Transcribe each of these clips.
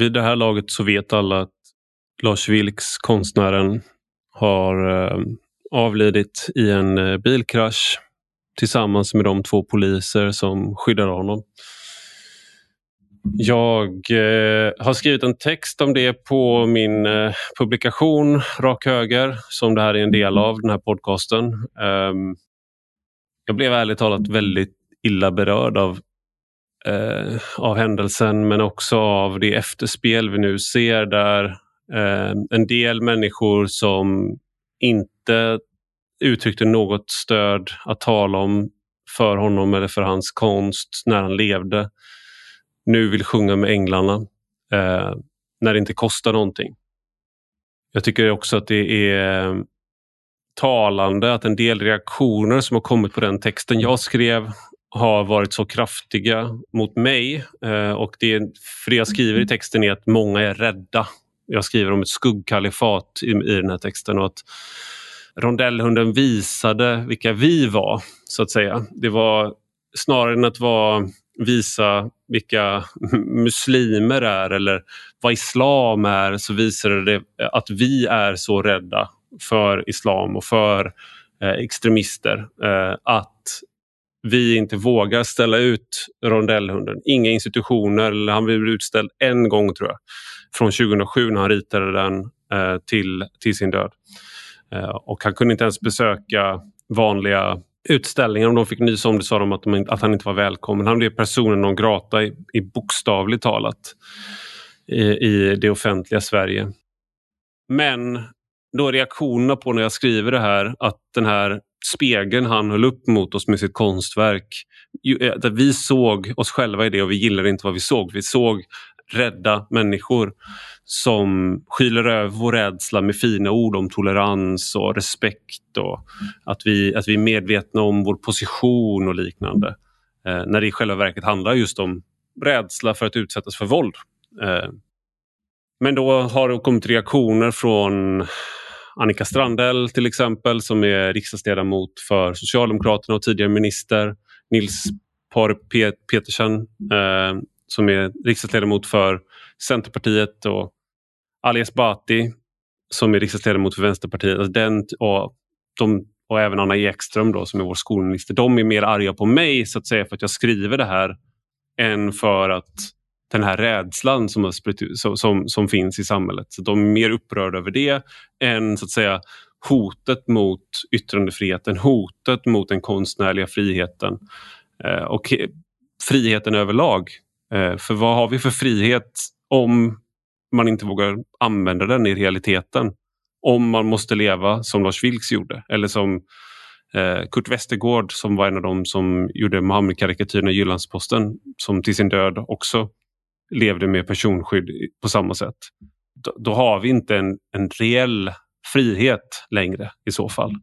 vid det här laget så vet alla att Lars Vilks, konstnären, har eh, avlidit i en eh, bilkrasch tillsammans med de två poliser som skyddar honom. Jag eh, har skrivit en text om det på min eh, publikation Rak Höger som det här är en del av, den här podcasten. Um, jag blev ärligt talat väldigt illa berörd av, eh, av händelsen men också av det efterspel vi nu ser där eh, en del människor som inte uttryckte något stöd att tala om för honom eller för hans konst när han levde nu vill sjunga med änglarna eh, när det inte kostar någonting. Jag tycker också att det är talande att en del reaktioner som har kommit på den texten jag skrev har varit så kraftiga mot mig. Eh, och det, för det jag skriver i texten är att många är rädda. Jag skriver om ett skuggkalifat i, i den här texten och att rondellhunden visade vilka vi var, så att säga. Det var snarare än att vara visa vilka muslimer är eller vad islam är så visar det att vi är så rädda för islam och för eh, extremister eh, att vi inte vågar ställa ut rondellhunden. Inga institutioner, han blev utställd en gång tror jag, från 2007 när han ritade den eh, till, till sin död. Eh, och han kunde inte ens besöka vanliga utställningar. Om de fick nys om det sa de att, de, att han inte var välkommen. Han blev personen non grata i, i bokstavligt talat i, i det offentliga Sverige. Men då reaktionerna på när jag skriver det här att den här spegeln han höll upp mot oss med sitt konstverk. Eh, där vi såg oss själva i det och vi gillade inte vad vi såg. Vi såg rädda människor som skyler över vår rädsla med fina ord om tolerans och respekt och att vi, att vi är medvetna om vår position och liknande. Eh, när det i själva verket handlar just om rädsla för att utsättas för våld. Eh, men då har det kommit reaktioner från Annika Strandell till exempel som är riksdagsledamot för Socialdemokraterna och tidigare minister. Nils Par Petersen eh, som är riksdagsledamot för Centerpartiet och Ali Esbati som är riksdagsledamot för Vänsterpartiet. Alltså den, och, de, och även Anna Ekström då, som är vår skolminister. De är mer arga på mig så att säga för att jag skriver det här än för att den här rädslan som, har spritt, som, som finns i samhället. Så de är mer upprörda över det än så att säga hotet mot yttrandefriheten, hotet mot den konstnärliga friheten eh, och friheten överlag. Eh, för vad har vi för frihet om man inte vågar använda den i realiteten? Om man måste leva som Lars Vilks gjorde eller som eh, Kurt Westergård som var en av dem som gjorde Muhammed-karikatyrerna i Jyllandsposten som till sin död också levde med personskydd på samma sätt. Då, då har vi inte en, en reell frihet längre i så fall.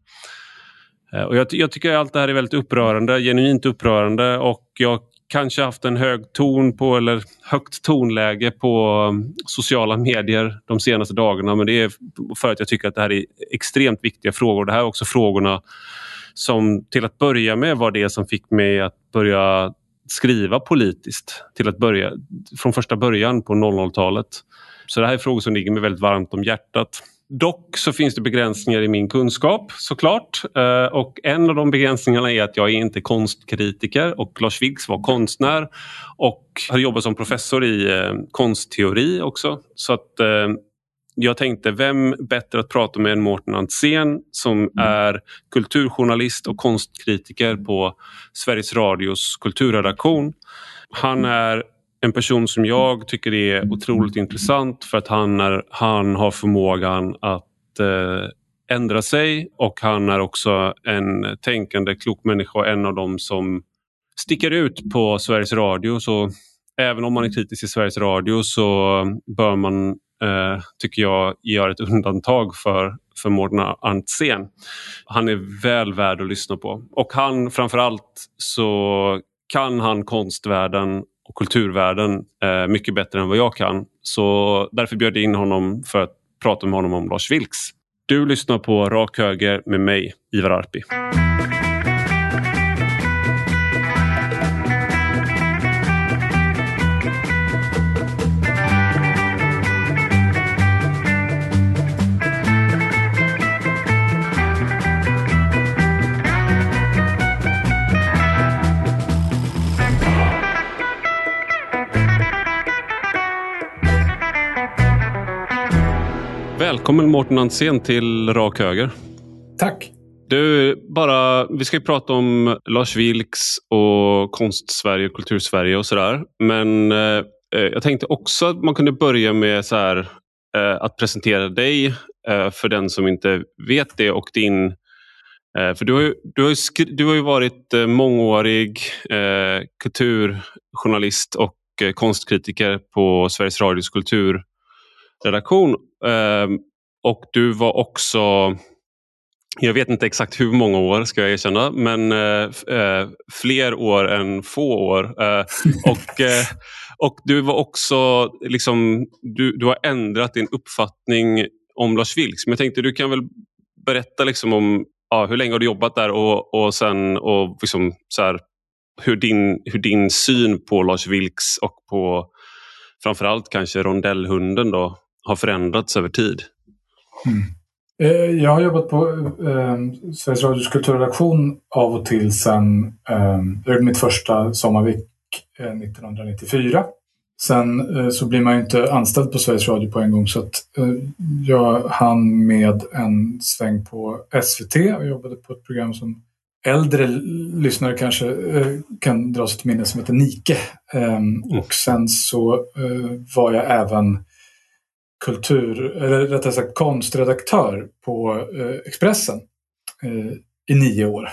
Eh, och jag, jag, tycker allt det här är väldigt upprörande, genuint upprörande och jag kanske haft en hög ton på eller högt tonläge på um, sociala medier de senaste dagarna men det är för att jag tycker att det här är extremt viktiga frågor. Det här är också frågorna som till att börja med var det som fick mig att börja skriva politiskt till att börja från första början på 00-talet. Så det här är frågor som ligger mig väldigt varmt om hjärtat. Dock så finns det begränsningar i min kunskap såklart eh, och en av de begränsningarna är att jag är inte konstkritiker och Lars Vilks var konstnär och har jobbat som professor i eh, konstteori också. Så att eh, jag tänkte, vem bättre att prata med än Mårten Antzén som mm. är kulturjournalist och konstkritiker på Sveriges Radios kulturredaktion. Han är en person som jag tycker är otroligt intressant för att han, är, han har förmågan att eh, ändra sig och han är också en tänkande klok människa och en av dem som sticker ut på Sveriges Radio. Så även om man är kritisk till Sveriges Radio så bör man, eh, tycker jag, gör ett undantag för för Mårten Antzén. Han är väl värd att lyssna på. Och han framförallt så kan han konstvärlden och kulturvärlden eh, mycket bättre än vad jag kan. Så därför bjöd jag in honom för att prata med honom om Lars Vilks. Du lyssnar på Rak Höger med mig, Ivar Arpi. Välkommen Mårten Ansén till Rak Höger. Tack. Du, bara, vi ska ju prata om Lars Vilks och Konst-Sverige och Kultursverige och sådär. Men eh, jag tänkte också att man kunde börja med så här, eh, att presentera dig eh, för den som inte vet det och din eh, för du har, ju, du, har ju du har ju varit eh, mångårig eh, kulturjournalist och konstkritiker på Sveriges Radios kulturredaktion. Och du var också jag vet inte exakt hur många år ska jag erkänna, men eh, fler år än få år. Eh, och, eh, och du var också, liksom, du, du har ändrat din uppfattning om Lars Vilks. Men jag tänkte du kan väl berätta liksom om ja, hur länge har du jobbat där och, och sen och liksom, så här, hur, din, hur din syn på Lars Vilks och på framförallt kanske rondellhunden då, har förändrats över tid. Mm. Eh, jag har jobbat på eh, Sveriges Radios kulturredaktion av och till sedan eh, mitt första sommarvik eh, 1994. Sen eh, så blir man ju inte anställd på Sveriges Radio på en gång så att eh, jag hann med en sväng på SVT och jobbade på ett program som äldre lyssnare kanske eh, kan dra sig till minne som heter Nike. Mm. Och sen så eh, var jag även kultur, eller rättare sagt konstredaktör på eh, Expressen eh, i nio år.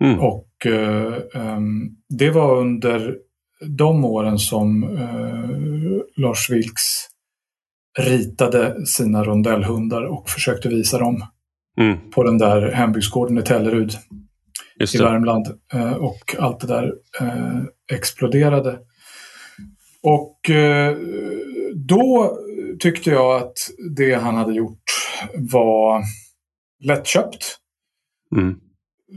Mm. Och eh, det var under de åren som Lars Vilks ritade sina rondellhundar och försökte visa dem mm. på den där hembygdsgården i Tellerud i Värmland. Och allt det där exploderade. Och då tyckte jag att det han hade gjort var lättköpt. Mm.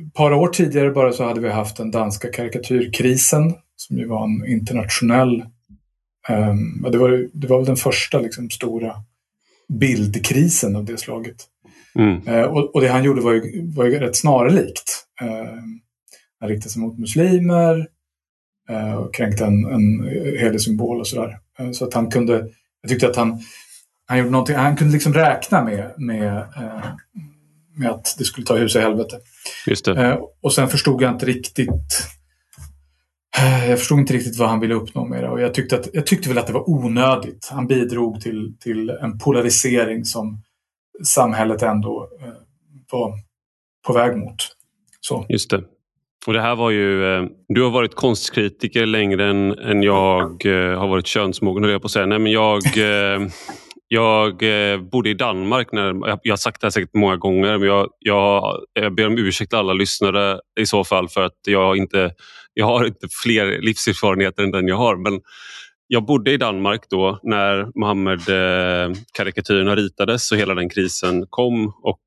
Ett par år tidigare bara så hade vi haft den danska karikatyrkrisen som ju var en internationell um, det, var, det var väl den första liksom, stora bildkrisen av det slaget. Mm. Uh, och, och, det han gjorde var ju, var ju rätt snarlikt. Uh, han riktade sig mot muslimer uh, och kränkte en, en helig symbol och sådär. Uh, så att han kunde jag tyckte att han, han gjorde någonting, han kunde liksom räkna med, med, eh, med att det skulle ta hus i helvete. Just eh, och sen förstod jag inte riktigt eh, jag förstod inte riktigt vad han ville uppnå med det och jag tyckte, att, jag tyckte väl att det var onödigt. Han bidrog till, till en polarisering som samhället ändå var på väg mot. Så. Just det. Och det här var ju, eh, du har varit konstkritiker längre än, än jag eh, har varit könsmogen, höll jag på att säga. Nej, men jag, eh, jag bodde i Danmark, när, jag har sagt det här säkert många gånger, men jag, jag, jag ber om ursäkt till alla lyssnare i så fall för att jag, inte, jag har inte fler livserfarenheter än den jag har. Men jag bodde i Danmark då när Mohammed-karikatyrerna ritades och hela den krisen kom. Och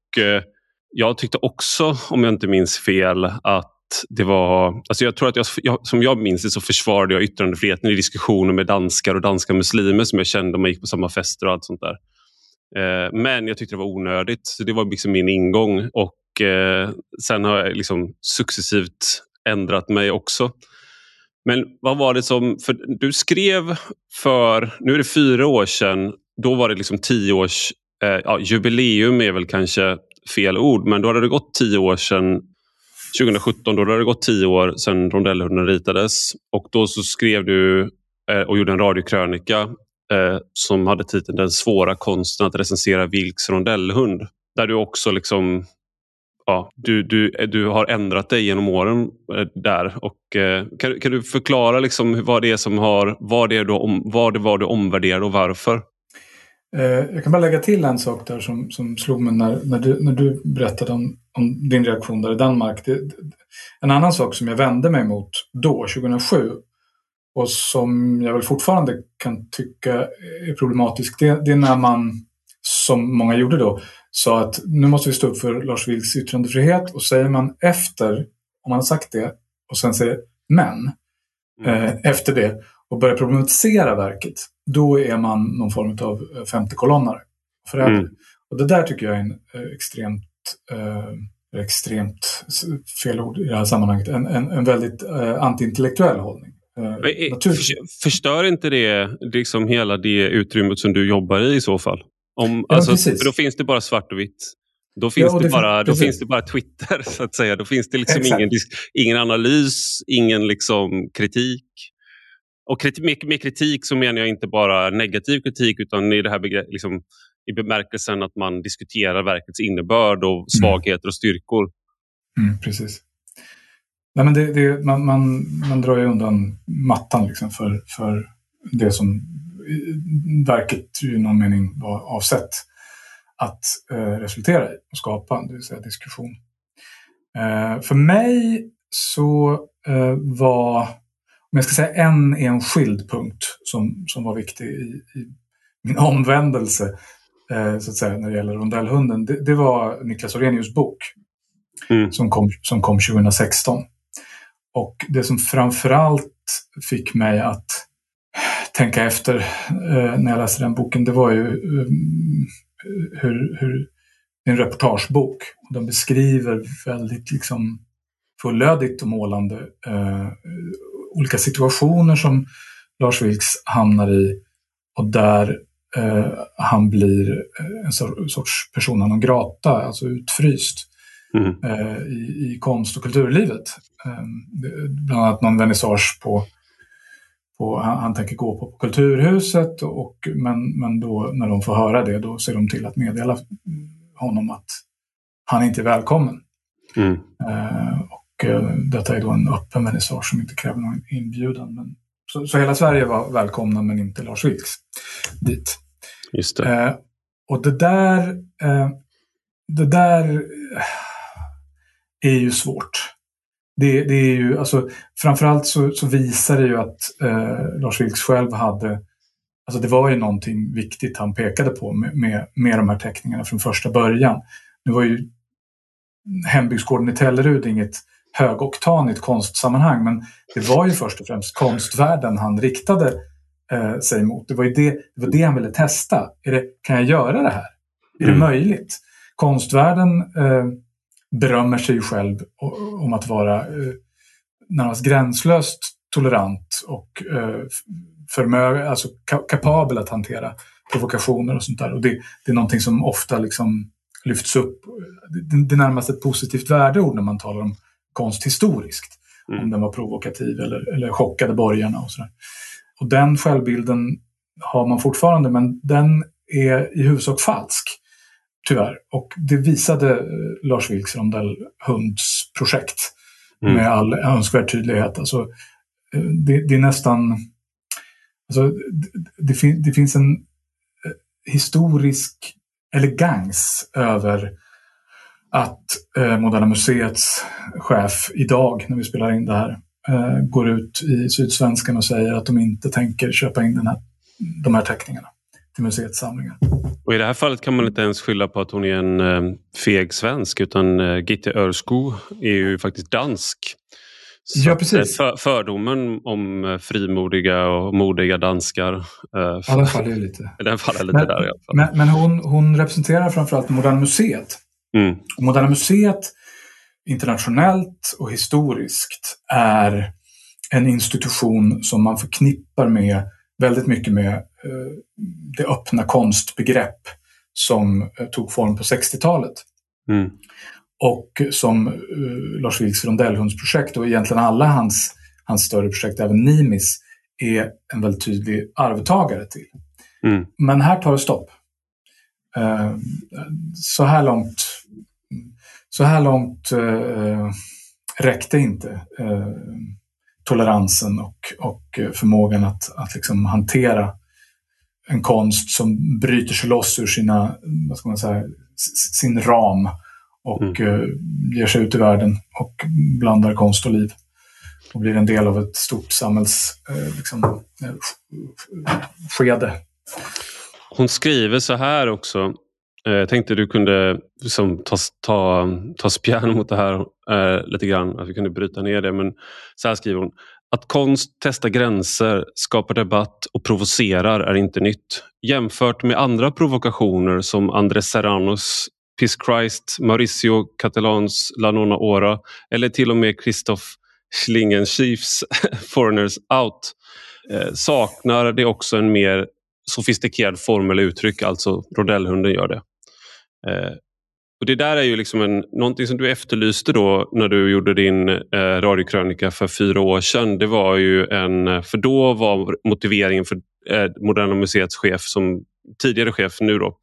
jag tyckte också, om jag inte minns fel, att det var... Alltså jag tror att jag, jag, som jag minns det så försvarade jag yttrandefriheten i diskussioner med danskar och danska muslimer som jag kände om man gick på samma fester och allt sånt där. Eh, men jag tyckte det var onödigt. Så det var liksom min ingång och eh, sen har jag liksom successivt ändrat mig också. Men vad var det som... För du skrev för, nu är det fyra år sedan, då var det liksom tio års... Eh, ja, jubileum är väl kanske fel ord, men då hade det gått tio år sedan 2017, då hade det gått tio år sedan rondellhunden ritades. Och då så skrev du eh, och gjorde en radiokrönika eh, som hade titeln Den svåra konsten att recensera Vilks rondellhund. Där du också liksom ja, du, du, du har ändrat dig genom åren eh, där. Och, eh, kan, kan du förklara liksom vad det är som har, vad det, är du, vad det var du omvärderade och varför? Eh, jag kan bara lägga till en sak där som, som slog mig när, när, du, när du berättade om, om din reaktion där i Danmark. Det, en annan sak som jag vände mig mot då, 2007, och som jag väl fortfarande kan tycka är problematisk, det, det är när man, som många gjorde då, sa att nu måste vi stå upp för Lars Vilks yttrandefrihet och säger man efter, om man har sagt det, och sen säger men, mm. eh, efter det, och börjar problematisera verket, då är man någon form av eh, femtekolonnare. Mm. Och det där tycker jag är en eh, extremt, eh, extremt fel ord i det här sammanhanget, en, en, en väldigt eh, antiintellektuell hållning. Eh, förstör inte det liksom hela det utrymmet som du jobbar i i så fall? Om, ja, alltså, för då finns det bara svart och vitt. Då finns, ja, det, det bara, då finns det bara Twitter, så att säga. Då finns det liksom ingen, ingen analys, ingen liksom kritik. Och kritik, med, kritik så menar jag inte bara negativ kritik utan i det här begrepp, liksom, i bemärkelsen att man diskuterar verkets innebörd och mm. svagheter och styrkor. Mm, precis. Nej, men det, det, man, man, man drar ju undan mattan liksom för, för det som verket i någon mening var avsett att eh, resultera i och skapa, det vill säga diskussion. Eh, för mig så eh, var, om jag ska säga en enskild punkt som, som var viktig i, i min omvändelse eh, så att säga, när det gäller rondellhunden, det, det var Niklas Orenius bok mm. som, kom, som kom 2016. Och det som framförallt fick mig att tänka efter eh, när jag läste den boken, det var ju eh, hur, hur en reportagebok. Den beskriver väldigt liksom fullödigt och målande eh, olika situationer som Lars Vilks hamnar i och där eh, han blir en sorts persona non grata, alltså utfryst mm. eh, i, i, konst och kulturlivet. Eh, bland annat någon vernissage på på, han, han tänker gå på, Kulturhuset och, men, men då när de får höra det då ser de till att meddela honom att han inte är välkommen. Mm. Eh, och eh, detta är då en öppen vernissage som inte kräver någon inbjudan. Men, så, så hela Sverige var välkomna men inte Lars Vilks dit. Just det. Eh, och det där, eh, det där är ju svårt. Det, det är ju, alltså, framförallt så, så visar det ju att eh, Lars Vilks själv hade Alltså det var ju någonting viktigt han pekade på med, med, med de här teckningarna från första början. Nu var ju hembygdsgården i Tellerud inget högoktanigt konstsammanhang men det var ju först och främst konstvärlden han riktade eh, sig mot. Det var ju det, det, var det han ville testa. Är det, kan jag göra det här? Är mm. det möjligt? Konstvärlden eh, berömmer sig själv om att vara eh, närmast gränslöst tolerant och eh, förmögen, alltså kapabel att hantera provokationer och sånt där. Och det, det är någonting som ofta liksom lyfts upp. Det, det är närmast ett positivt värdeord när man talar om konst historiskt. Mm. Om den var provokativ eller, eller chockade borgarna och sådär. Och den självbilden har man fortfarande men den är i huvudsak falsk. Tyvärr. Och det visade eh, Lars Vilks rondellhunds projekt mm. med all önskvärd tydlighet. Alltså, eh, det, det är nästan... Alltså, det, det, det finns en eh, historisk elegans över att eh, Moderna Museets chef idag, när vi spelar in det här, eh, går ut i Sydsvenskan och säger att de inte tänker köpa in den här, de här teckningarna till museets samlingar. Och I det här fallet kan man inte ens skylla på att hon är en eh, feg svensk utan eh, Gitte Örsko är ju faktiskt dansk. Så ja, precis. För, fördomen om eh, frimodiga och modiga danskar. Eh, ja, den faller lite. Den faller lite men, där i alla fall. Men, men hon, hon representerar framförallt Moderna Museet. Mm. Moderna Museet internationellt och historiskt är en institution som man förknippar med väldigt mycket med Eh, det öppna konstbegrepp som eh, tog form på 60-talet. Mm. Och som uh, Lars Vilks rondellhundsprojekt och egentligen alla hans, hans större projekt, även Nimis, är en väldigt tydlig arvtagare till. Mm. Men här tar det stopp. Så här långt, så här långt uh, räckte inte toleransen och, och förmågan att, att liksom hantera en konst som bryter sig loss ur sina, vad ska man säga, sin ram och mm. uh, ger sig ut i världen och blandar konst och liv och blir en del av ett stort samhällsskede. Uh, liksom, uh, Hon skriver så här också. Eh, jag tänkte du kunde liksom ta, ta, ta spjärn mot det här eh, lite grann, att vi kunde bryta ner det. Men så här skriver hon. Att konst testar gränser, skapar debatt och provocerar är inte nytt. Jämfört med andra provokationer som Andres Serranos Piss Christ, Mauricio Catalans La Nona Ora eller till och med Christoph Schlingensiefs Foreigners Out eh, saknar det också en mer sofistikerad form eller uttryck, alltså rondellhunden gör det. Eh, och Det där är ju liksom en, någonting som du efterlyste då när du gjorde din eh, radiokrönika för fyra år sedan. Det var ju en, för då var motiveringen för eh, Moderna Museets chef, som tidigare chef nu då,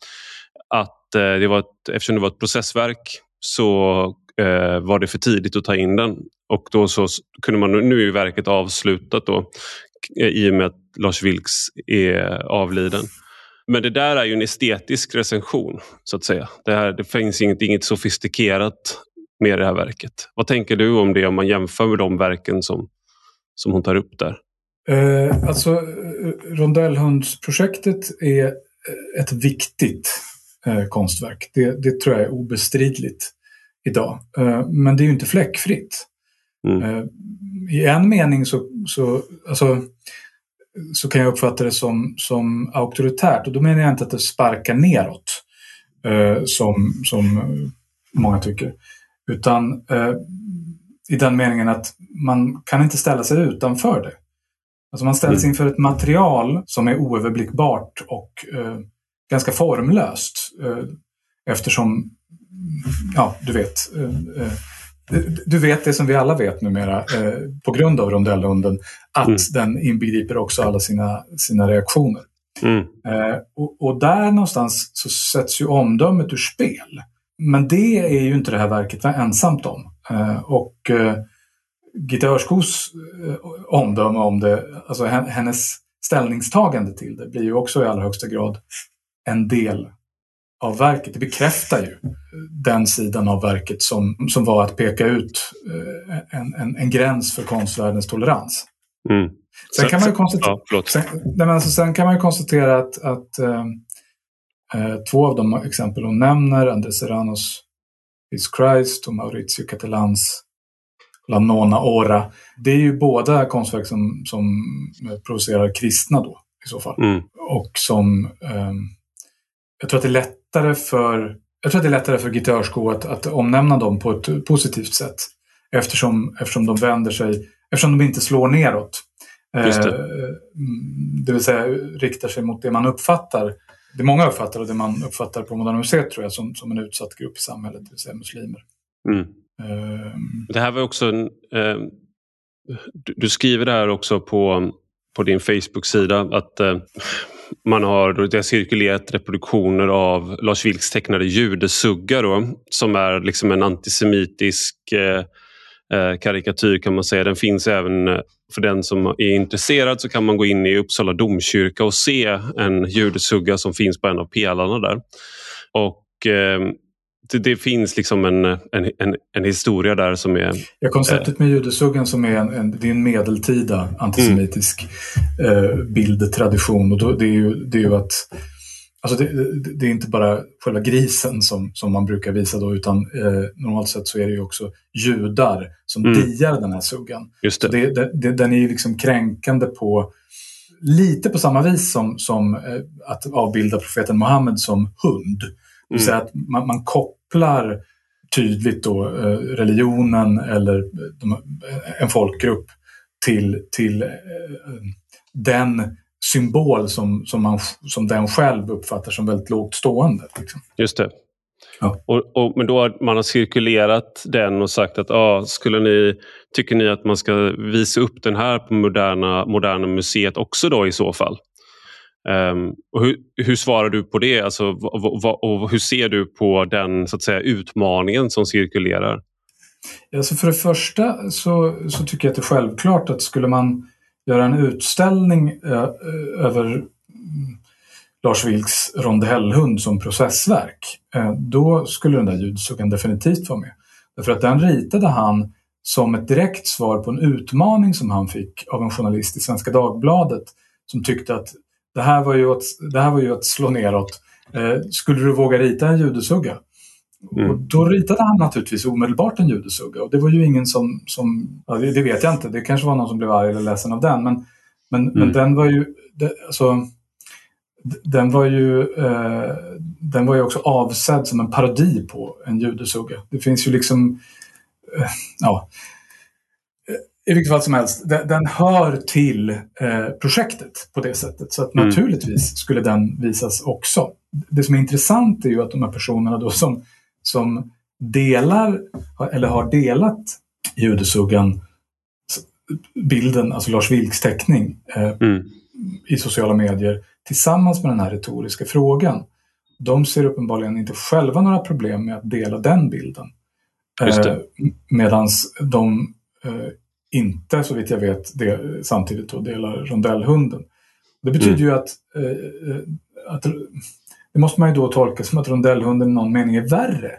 att eh, det var ett, eftersom det var ett processverk så eh, var det för tidigt att ta in den. Och då så kunde man, nu är verket avslutat då eh, i och med att Lars Vilks är avliden. Men det där är ju en estetisk recension så att säga. Det, här, det finns inget, inget sofistikerat med det här verket. Vad tänker du om det om man jämför med de verken som, som hon tar upp där? Eh, alltså, Rondellhundsprojektet är ett viktigt eh, konstverk. Det, det, tror jag är obestridligt idag. Eh, men det är ju inte fläckfritt. Mm. Eh, I en mening så, så, alltså, så kan jag uppfatta det som, som auktoritärt och då menar jag inte att det sparkar neråt eh, som, som många tycker. Utan eh, i den meningen att man kan inte ställa sig utanför det. Alltså man ställs mm. inför ett material som är oöverblickbart och eh, ganska formlöst. Eh, eftersom, ja du vet, eh, eh, du vet det som vi alla vet numera eh, på grund av rondellhunden, att mm. den inbegriper också alla sina, sina reaktioner. Mm. Eh, och, och, där någonstans så sätts ju omdömet ur spel. Men det är ju inte det här verket ensamt om. Eh, och eh, Gitta Örskos eh, omdöme om det, alltså hennes ställningstagande till det blir ju också i allra högsta grad en del av verket. Det bekräftar ju den sidan av verket som, som var att peka ut eh, en, en, en gräns för konstvärldens tolerans. Mm. Sen, kan man ju konstatera, ja, sen, nej, alltså, sen kan man ju konstatera att, att äh, två av de exempel hon nämner, Andres Serranos Is Christ och Maurizio Catalans La Nona Ora, det är ju båda konstverk som, som provocerar kristna då i så fall. Mm. Och som äh, jag tror att det är lättare för jag tror att det är lättare för Gitarrsko att, att omnämna dem på ett positivt sätt. Eftersom, eftersom de vänder sig, eftersom de inte slår neråt. Just det. Eh, det vill säga riktar sig mot det man uppfattar, det många uppfattar och det man uppfattar på Moderna Museet tror jag som, som en utsatt grupp i samhället, det vill säga muslimer. Mm. Uh, det här var också en, uh, du, du, skriver det här också på, på din Facebook-sida att uh, man har, det har cirkulerat reproduktioner av Lars Vilks tecknade Judesugga då, som är liksom en antisemitisk eh, eh karikatyr kan man säga. Den finns även eh, för den som är intresserad så kan man gå in i Uppsala domkyrka och se en judesugga som finns på en av pelarna där. Och eh, det, det, finns liksom en, en, en, en, historia där som är... Ja, konceptet med judesuggan som är en, en, det är en medeltida antisemitisk mm. eh, bildtradition. Och då, det, är ju, det är ju att Alltså det, det, det, är inte bara själva grisen som, som man brukar visa då utan eh, normalt sett så är det ju också judar som mm. diar den här suggan. Just det. Så det, den är ju liksom kränkande på lite på samma vis som, som eh, att avbilda profeten Muhammed som hund. Det vill säga att man, man kopplar tydligt då eh, religionen eller de, en folkgrupp till, till eh, den symbol som, som, man, som den själv uppfattar som väldigt lågt stående. Liksom. Just det. Ja. Och, och, men då har man har cirkulerat den och sagt att ah, skulle ni, tycker ni att man ska visa upp den här på Moderna, moderna museet också då i så fall? Um, och hur, hur, svarar du på det? Alltså, och hur ser du på den så att säga, utmaningen som cirkulerar? Alltså för det första så, så tycker jag att det är självklart att skulle man göra en utställning över mm, Lars Vilks rondellhund som processverk, eh, då skulle den där ljudsuggan definitivt vara med. Därför att den ritade han som ett direkt svar på en utmaning som han fick av en journalist i Svenska Dagbladet som tyckte att det här var ju att, det här var ju att slå neråt. Eh, skulle du våga rita en judesugga? Mm. Och då ritade han naturligtvis omedelbart en judesugga och det var ju ingen som, som ja, det, det, vet jag inte, det kanske var någon som blev arg eller ledsen av den men, men, mm. men den var ju, det, alltså, den var ju, eh, den var ju också avsedd som en parodi på en judesugga. Det finns ju liksom, eh, ja, I vilket fall som helst, den, den hör till eh, projektet på det sättet. Så att mm. naturligtvis skulle den visas också. Det som är intressant är ju att de här personerna då som, som delar, eller har delat judesuggan bilden, alltså Lars Vilks teckning eh, mm. i sociala medier tillsammans med den här retoriska frågan. De ser uppenbarligen inte själva några problem med att dela den bilden. Eh, Medan de eh, inte, så vitt jag vet, del, samtidigt då delar rondellhunden. Det betyder mm. ju att, eh, eh, att, det måste man ju då tolka som att rondellhunden i någon mening är värre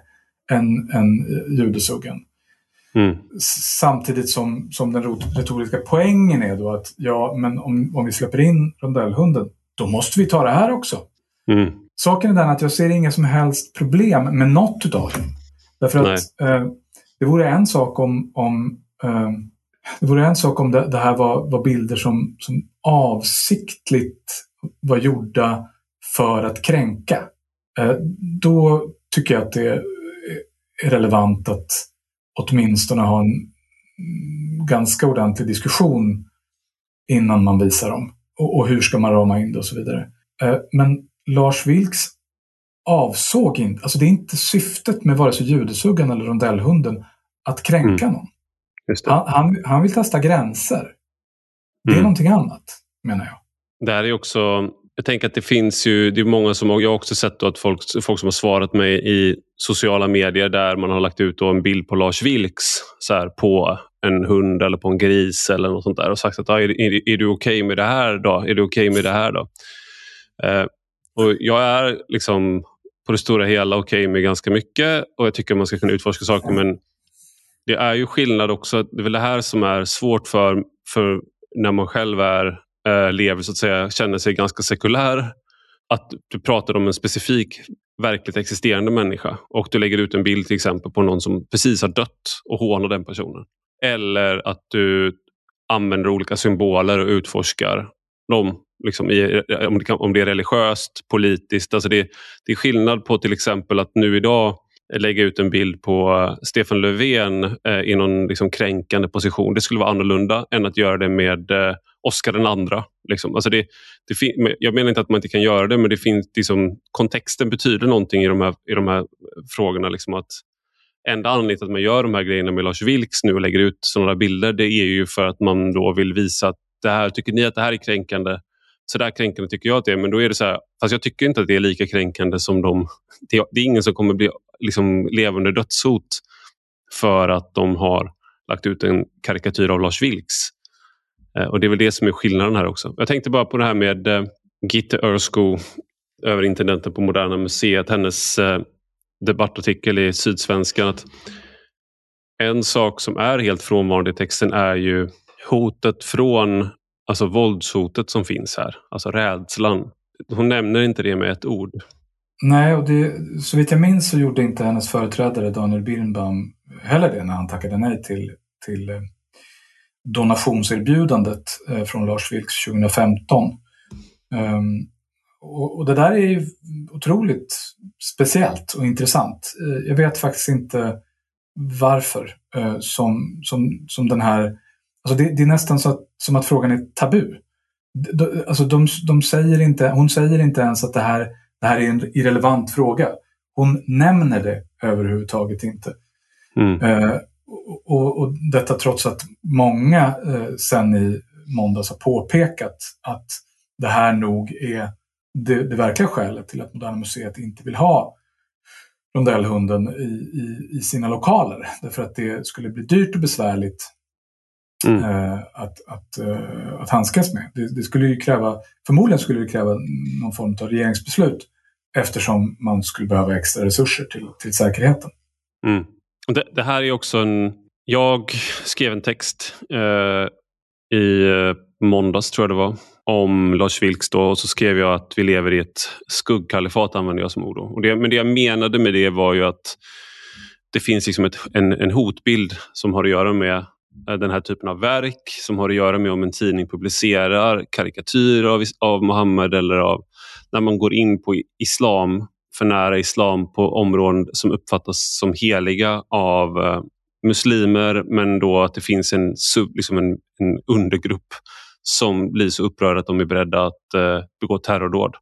än, än judesuggan. Mm. Samtidigt som, som den retoriska poängen är då att ja, men om, om vi släpper in rondellhunden, då måste vi ta det här också. Mm. Saken är den att jag ser inga som helst problem med något utav dem. Därför Nej. att eh, det vore en sak om, om eh, det vore en sak om det, det här var, var bilder som, som avsiktligt var gjorda för att kränka. Eh, då tycker jag att det är relevant att åtminstone ha en ganska ordentlig diskussion innan man visar dem. Och, och hur ska man rama in det och så vidare. Eh, men Lars Vilks avsåg inte, alltså det är inte syftet med vare sig judesuggan eller rondellhunden att kränka mm. någon. Han, han, han, vill testa gränser. Det är mm. någonting annat, menar jag. Det här är också, jag tänker att det finns ju, det är många som, jag har också sett att folk, folk som har svarat mig i sociala medier där man har lagt ut en bild på Lars Vilks så här, på en hund eller på en gris eller något sånt där och sagt att ah, är, är, är du okej okay med det här då? Är du okej okay med det här då? Eh, och jag är liksom på det stora hela okej okay med ganska mycket och jag tycker man ska kunna utforska saker men det är ju skillnad också. Det är väl det här som är svårt för, för när man själv är, äh, lever, så att säga, känner sig ganska sekulär. Att du pratar om en specifik verkligt existerande människa och du lägger ut en bild till exempel på någon som precis har dött och hånar den personen. Eller att du använder olika symboler och utforskar dem. Liksom i, om, det kan, om det är religiöst, politiskt. Alltså det, det är skillnad på till exempel att nu idag lägga ut en bild på eh, Stefan Löfven eh, i någon liksom kränkande position. Det skulle vara annorlunda än att göra det med eh, Oscar den andra. Liksom. Alltså det, det jag menar inte att man inte kan göra det men det finns, liksom, kontexten betyder någonting i de här, i de här eh, frågorna. Liksom att enda anledningen till att man gör de här grejerna med Lars Vilks nu och lägger ut sådana bilder det är ju för att man då vill visa att det här, tycker ni att det här är kränkande? Så där kränkande tycker jag att det är. Men då är det så här, fast jag tycker inte att det är lika kränkande som de... Det, det är ingen som kommer bli liksom leva under dödshot för att de har lagt ut en karikatyr av Lars Vilks. Eh, och Det är väl det som är skillnaden här också. Jag tänkte bara på det här med eh, Gitte Örsko, överintendenten på Moderna Museet, hennes eh, debattartikel i Sydsvenskan. Att en sak som är helt frånvarande i texten är ju hotet från, alltså våldshotet som finns här, alltså rädslan. Hon nämner inte det med ett ord. Nej, och det, så vitt jag minns så gjorde inte hennes företrädare Daniel Birnbaum heller det när han tackade nej till, till eh, donationserbjudandet eh, från Lars Vilks 2015. Um, ehm, och, och, det där är ju otroligt speciellt och intressant. Eh, jag vet faktiskt inte varför uh, som, som, som den här... Alltså det, det är nästan så att, som att frågan är tabu. De, alltså de, de säger inte, hon säger inte ens att det här det här är en irrelevant fråga. Hon nämner det överhuvudtaget inte. Mm. Eh, och, och, detta trots att många eh, sen i måndags har påpekat att det här nog är det, det verkliga skälet till att Moderna Museet inte vill ha rondellhunden i, i, i, sina lokaler. Därför att det skulle bli dyrt och besvärligt mm. eh, att, att, eh, att handskas med. Det, det, skulle ju kräva, förmodligen skulle det kräva någon form av regeringsbeslut eftersom man skulle behöva extra resurser till, till säkerheten. Mm. Det, det, här är också en... Jag skrev en text eh, i eh, måndags, tror jag det var, om Lars Vilks då, och så skrev jag att vi lever i ett skuggkalifat, använde jag som ord. Och det, men det jag menade med det var ju att det finns liksom ett, en, en hotbild som har att göra med eh, den här typen av verk som har att göra med om en tidning publicerar karikatyrer av, av Mohammed eller av när man går in på islam, för nära islam på områden som uppfattas som heliga av, eh, muslimer men då att det finns en, sub, liksom en, en undergrupp som blir så upprörda att de är beredda att eh, begå terrordåd.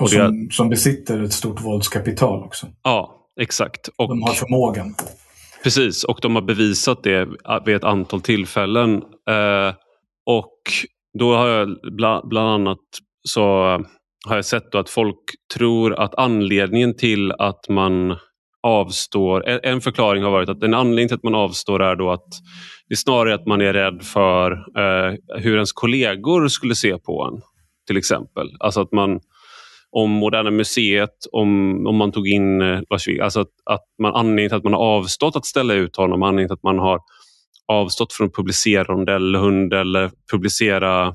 Och som, som besitter ett stort våldskapital också. Ja, exakt. Och, de har förmågan. Precis, och de har bevisat det vid ett antal tillfällen. Eh, och då har jag bland, bland annat så har jag sett att folk tror att anledningen till att man avstår, en förklaring har varit att en anledning till att man avstår är då att det är snarare att man är rädd för eh, hur ens kollegor skulle se på en. Till exempel. Alltså att man om Moderna Museet, om, om man tog in eh, Lars Vilks, alltså att, att man anledningen till att man har avstått att ställa ut honom, anledningen till att man har avstått från att publicera Rondellhund eller publicera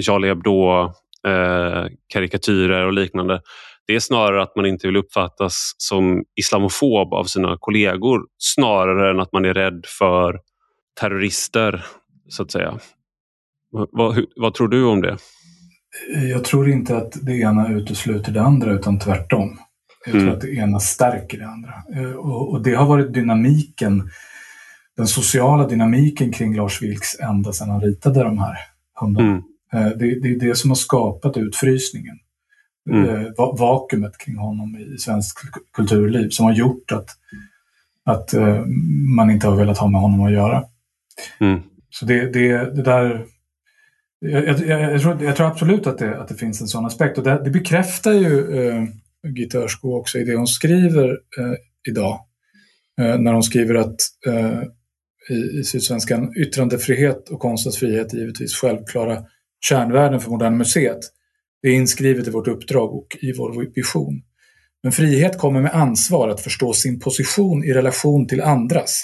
Charlie Hebdo eh, karikatyrer och liknande. Det är snarare att man inte vill uppfattas som islamofob av sina kollegor snarare än att man är rädd för terrorister, så att säga. Vad, hur, vad tror du om det? Jag tror inte att det ena utesluter det andra utan tvärtom. Jag tror mm. att det ena stärker det andra. Eh, och, och, det har varit dynamiken, den sociala dynamiken kring Lars Vilks ända sedan han ritade de här hundarna. Mm. Eh, det, det, är det som har skapat utfrysningen. Mm. Eh, vakuumet kring honom i svensk kulturliv som har gjort att, att man inte har velat ha med honom att göra. Mm. Så det, det, det där jag, jag, jag, tror, jag, tror, absolut att det, att det finns en sån aspekt och det, det bekräftar ju eh, Gitta Örsko också i det hon skriver eh, idag. Eh, när hon skriver att eh, i, i Sydsvenskan yttrandefrihet och konstens frihet är givetvis självklara kärnvärden för Moderna Museet. Det är inskrivet i vårt uppdrag och i vår vision. Men frihet kommer med ansvar att förstå sin position i relation till andras.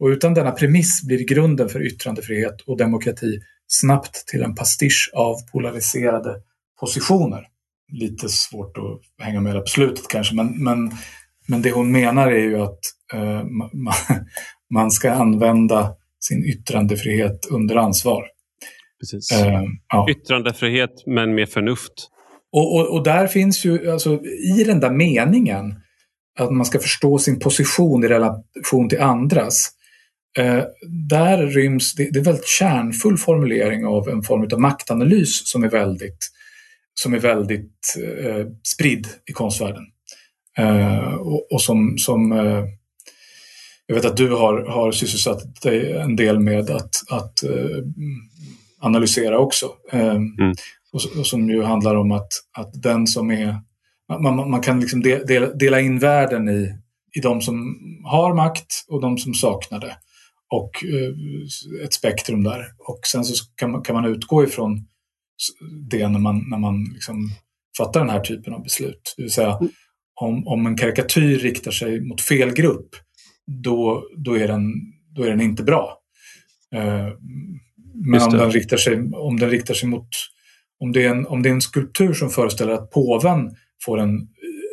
Och utan denna premiss blir grunden för yttrandefrihet och demokrati snabbt till en pastisch av polariserade positioner. Lite svårt att hänga med på slutet kanske, men, men, men det hon menar är ju att eh, man, man ska använda sin yttrandefrihet under ansvar. Precis. Eh, ja. Yttrandefrihet men med förnuft. Och, och, och, där finns ju, alltså, i den där meningen, att man ska förstå sin position i relation till andras, Eh, där ryms, det, det, är en väldigt kärnfull formulering av en form av maktanalys som är väldigt, som är väldigt eh, spridd i konstvärlden. Eh, och, och, som, som eh, jag vet att du har, har sysselsatt dig en del med att, att eh, analysera också. Eh, mm. och, och, som ju handlar om att, att den som är man, man kan liksom dela, dela in världen i, i de som har makt och de som saknar det och eh, ett spektrum där. Och sen så kan man, kan man utgå ifrån det när man, när man liksom fattar den här typen av beslut. Det vill säga, mm. om, om en karikatyr riktar sig mot fel grupp, då, då, är, den, då är den inte bra. Eh, men om den, riktar sig, om den riktar sig mot... Om det, är en, om det är en skulptur som föreställer att påven får en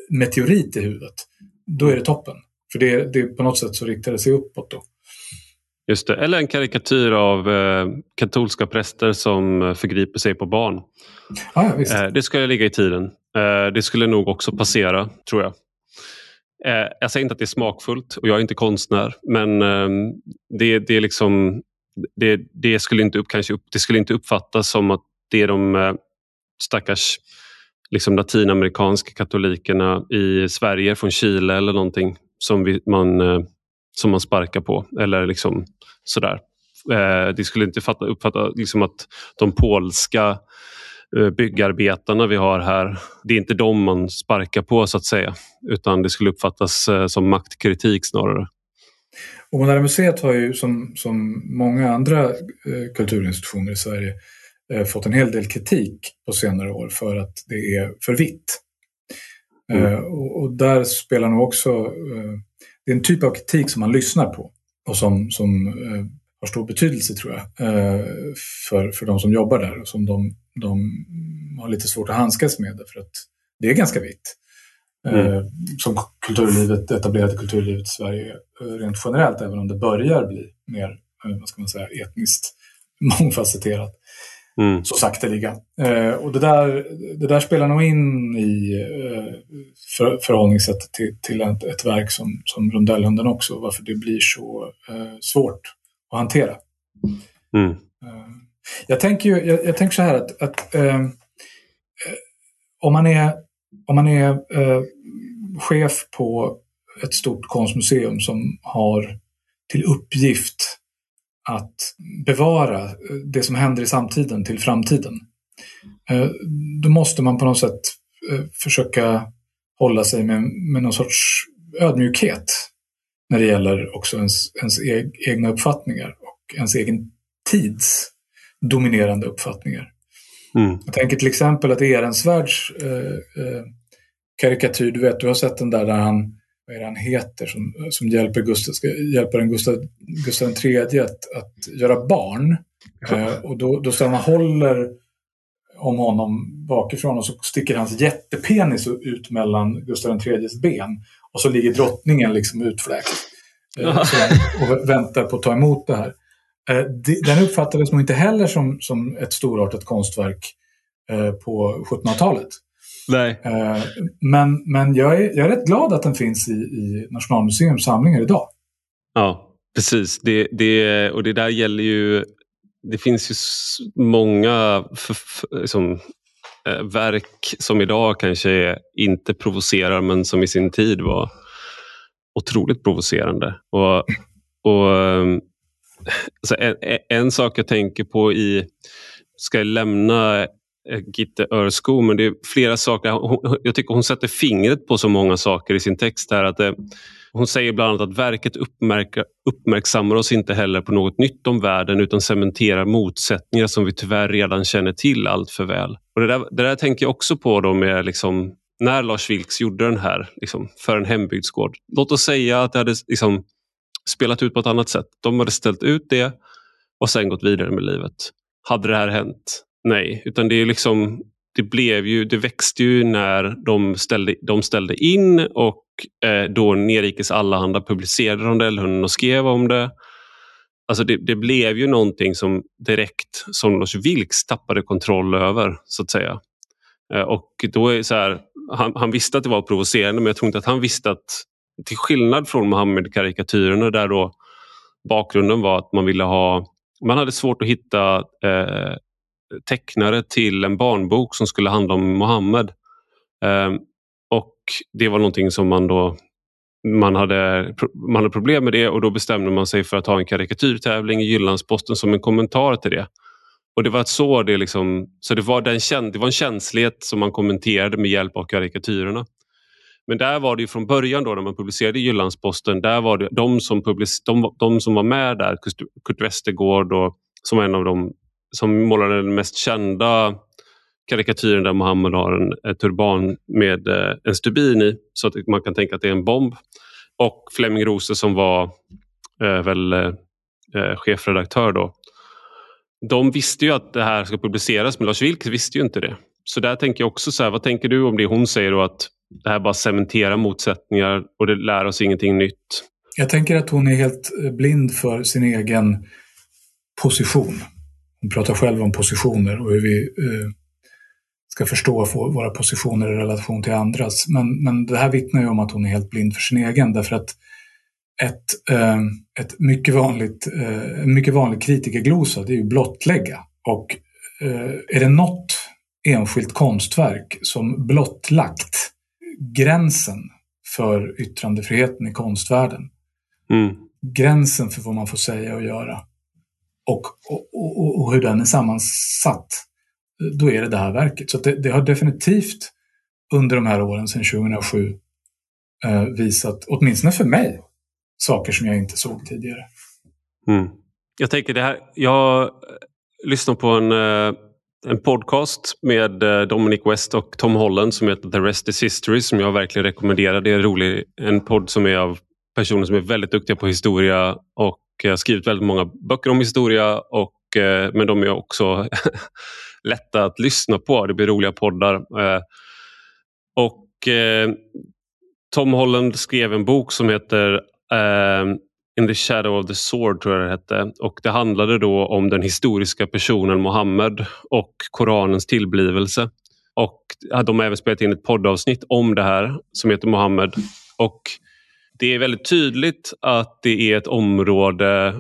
meteorit i huvudet, då är det toppen. För det, det på något sätt så riktar det sig uppåt då. Just det. Eller en karikatyr av eh, katolska präster som eh, förgriper sig på barn. Ah, ja, eh, det skulle ligga i tiden. Eh, det skulle nog också passera, tror jag. Eh, jag säger inte att det är smakfullt och jag är inte konstnär men ehm, det, det, är liksom, det, det, skulle inte upp, kanske upp, det skulle inte uppfattas som att det är de eh, stackars liksom latinamerikanska katolikerna i Sverige från Chile eller någonting som vi, man eh, som man sparkar på. Eller liksom sådär. Eh, det skulle inte fatta, uppfatta liksom att de polska byggarbetarna vi har här, det är inte de man sparkar på så att säga. Utan det skulle uppfattas som maktkritik snarare. Och Moderna Museet har ju som, som många andra eh, kulturinstitutioner i Sverige eh, fått en hel del kritik på senare år för att det är för vitt. Mm. Eh, och, och, där spelar nog också det är en typ av kritik som man lyssnar på och som, som har stor betydelse tror jag för, för de som jobbar där och som de, de har lite svårt att handskas med för att det är ganska vitt. Eh, mm. som kulturlivet, etablerade kulturlivet i Sverige eh, rent generellt, även om det börjar bli mer, eh, vad ska man säga, etniskt mångfacetterat. Mm. Så sakteliga. Eh, och det där, det där spelar nog in i eh, för, förhållningssättet till, till ett, ett, verk som, som Rondellhunden också, varför det blir så eh, svårt att hantera. Mm. Jag, tänker ju, jag, jag, tänker så här att, att om man är, om man är chef på ett stort konstmuseum som har till uppgift att bevara det som händer i samtiden till framtiden. Eh, då måste man på något sätt eh, försöka hålla sig med, med någon sorts ödmjukhet när det gäller också ens, ens egna uppfattningar och ens egen tids dominerande uppfattningar. Mm. Jag tänker till exempel att Ehrensvärds eh, eh, karikatyr, du vet, du har sett den där där han vad är det han heter, som, som hjälper, Gustav, hjälper en Gustav, Gustav III att, att göra barn. Eh, och då, då står han och håller om honom bakifrån och så sticker hans jättepenis ut mellan Gustav IIIs ben. Och så ligger drottningen liksom utfläkt eh, och väntar på att ta emot det här. Eh, den uppfattades nog inte heller som, som ett storartat konstverk eh, på 1700-talet. Nej. Eh, men, men jag, är, jag är rätt glad att den finns i, i Nationalmuseums samlingar idag. Ja, precis. Det, det, och det där gäller ju... Det finns ju många för, för, liksom, äh, verk som idag kanske inte provocerar men som i sin tid var otroligt provocerande. Och, och alltså en, en, sak jag tänker på i ska jag lämna Eh, Eh, Gitte Örsko, men det är flera saker. jag tycker hon sätter fingret på så många saker i sin text. här. Att det, hon säger bland annat att verket uppmärksammar oss inte heller på något nytt om världen utan cementerar motsättningar som vi tyvärr redan känner till allt för väl. Och det, där, det där tänker jag också på då med liksom, när Lars Vilks gjorde den här liksom, för en hembygdsgård. Låt oss säga att det hade liksom, spelat ut på ett annat sätt. De hade ställt ut det och sen gått vidare med livet. Hade det här hänt Nej, utan det är liksom det blev ju, det växte ju när de ställde, de ställde in och eh, då Nerikes Allehanda publicerade Rondellhunden och skrev om det. Alltså det, det, blev ju någonting som direkt som Lars Vilks tappade kontroll över så att säga. Eh, och då är så här, han, han, visste att det var provocerande men jag tror inte att han visste att till skillnad från Mohammed-karikatyrerna där då bakgrunden var att man ville ha man hade svårt att hitta eh, tecknare till en barnbok som skulle handla om Mohammed. Ehm, och Det var någonting som man då man hade, man hade problem med det och då bestämde man sig för att ha en karikatyrtävling i Jyllandsposten som en kommentar till det. Och det var så det liksom, så det var, den, det var en känslighet som man kommenterade med hjälp av karikatyrerna. Men där var det från början då när man publicerade Jyllandsposten, där var det de som, public, de, de som var med där, Kurt Westergård och, som var en av de som målade den mest kända karikatyren där Muhammed har en, en turban med eh, en stubin i så att man kan tänka att det är en bomb. Och Flemming Rose som var eh, väl eh, eh, chefredaktör då. De visste ju att det här ska publiceras men Lars Vilks visste ju inte det. Så där tänker jag också så här, vad tänker du om det hon säger då att det här bara cementerar motsättningar och det lär oss ingenting nytt? Jag tänker att hon är helt eh, blind för sin egen position. Hon pratar själv om positioner och hur vi eh, ska förstå våra positioner i relation till andras. Men, men det här vittnar ju om att hon är helt blind för sin egen därför att ett, eh, ett mycket vanligt, eh, mycket vanlig kritikerglosa det är ju blottlägga. Och eh, är det något enskilt konstverk som blottlagt gränsen för yttrandefriheten i konstvärlden, mm. gränsen för vad man får säga och göra, och, och, och, och hur den är sammansatt, då är det det här verket. Så det, det, har definitivt under de här åren sedan 2007 eh, visat, åtminstone för mig, saker som jag inte såg tidigare. Mm. Jag tänker det här, jag eh, lyssnar på en, eh, en podcast med eh, Dominic West och Tom Holland som heter The Rest is History som jag verkligen rekommenderar. Det är en rolig en podd som är av personer som är väldigt duktiga på historia och jag har eh, skrivit väldigt många böcker om historia och, eh, men de är också lätta att lyssna på. Det blir roliga poddar. Eh, och Tom Holland skrev en bok som heter In the shadow of the sword tror jag det hette och det handlade då om den historiska personen Mohammed och Koranens tillblivelse. Och de har även spelat in ett poddavsnitt om det här som heter Mohammed. Och det är väldigt tydligt att det är ett område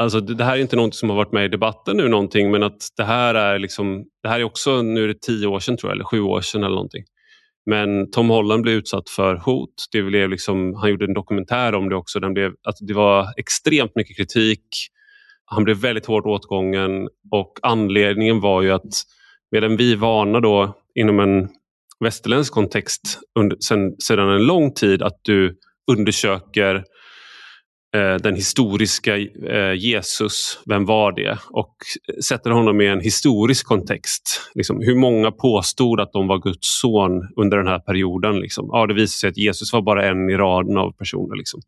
Alltså det här är inte något som har varit med i debatten nu någonting men att det här är liksom, det här är också, nu är det tio år sedan tror jag, eller sju år sedan eller någonting. Men Tom Holland blev utsatt för hot. Det blev liksom, han gjorde en dokumentär om det också. Den blev, att det var extremt mycket kritik. Han blev väldigt hårt åtgången och anledningen var ju att medan vi vana då inom en västerländsk kontext under, sen, sedan en lång tid att du undersöker eh, den historiska eh, Jesus, vem var det? Och sätter honom i en historisk kontext. Liksom, hur många påstod att de var Guds son under den här perioden? Liksom? Ja, det visar sig att Jesus var bara en i raden av personer. Liksom.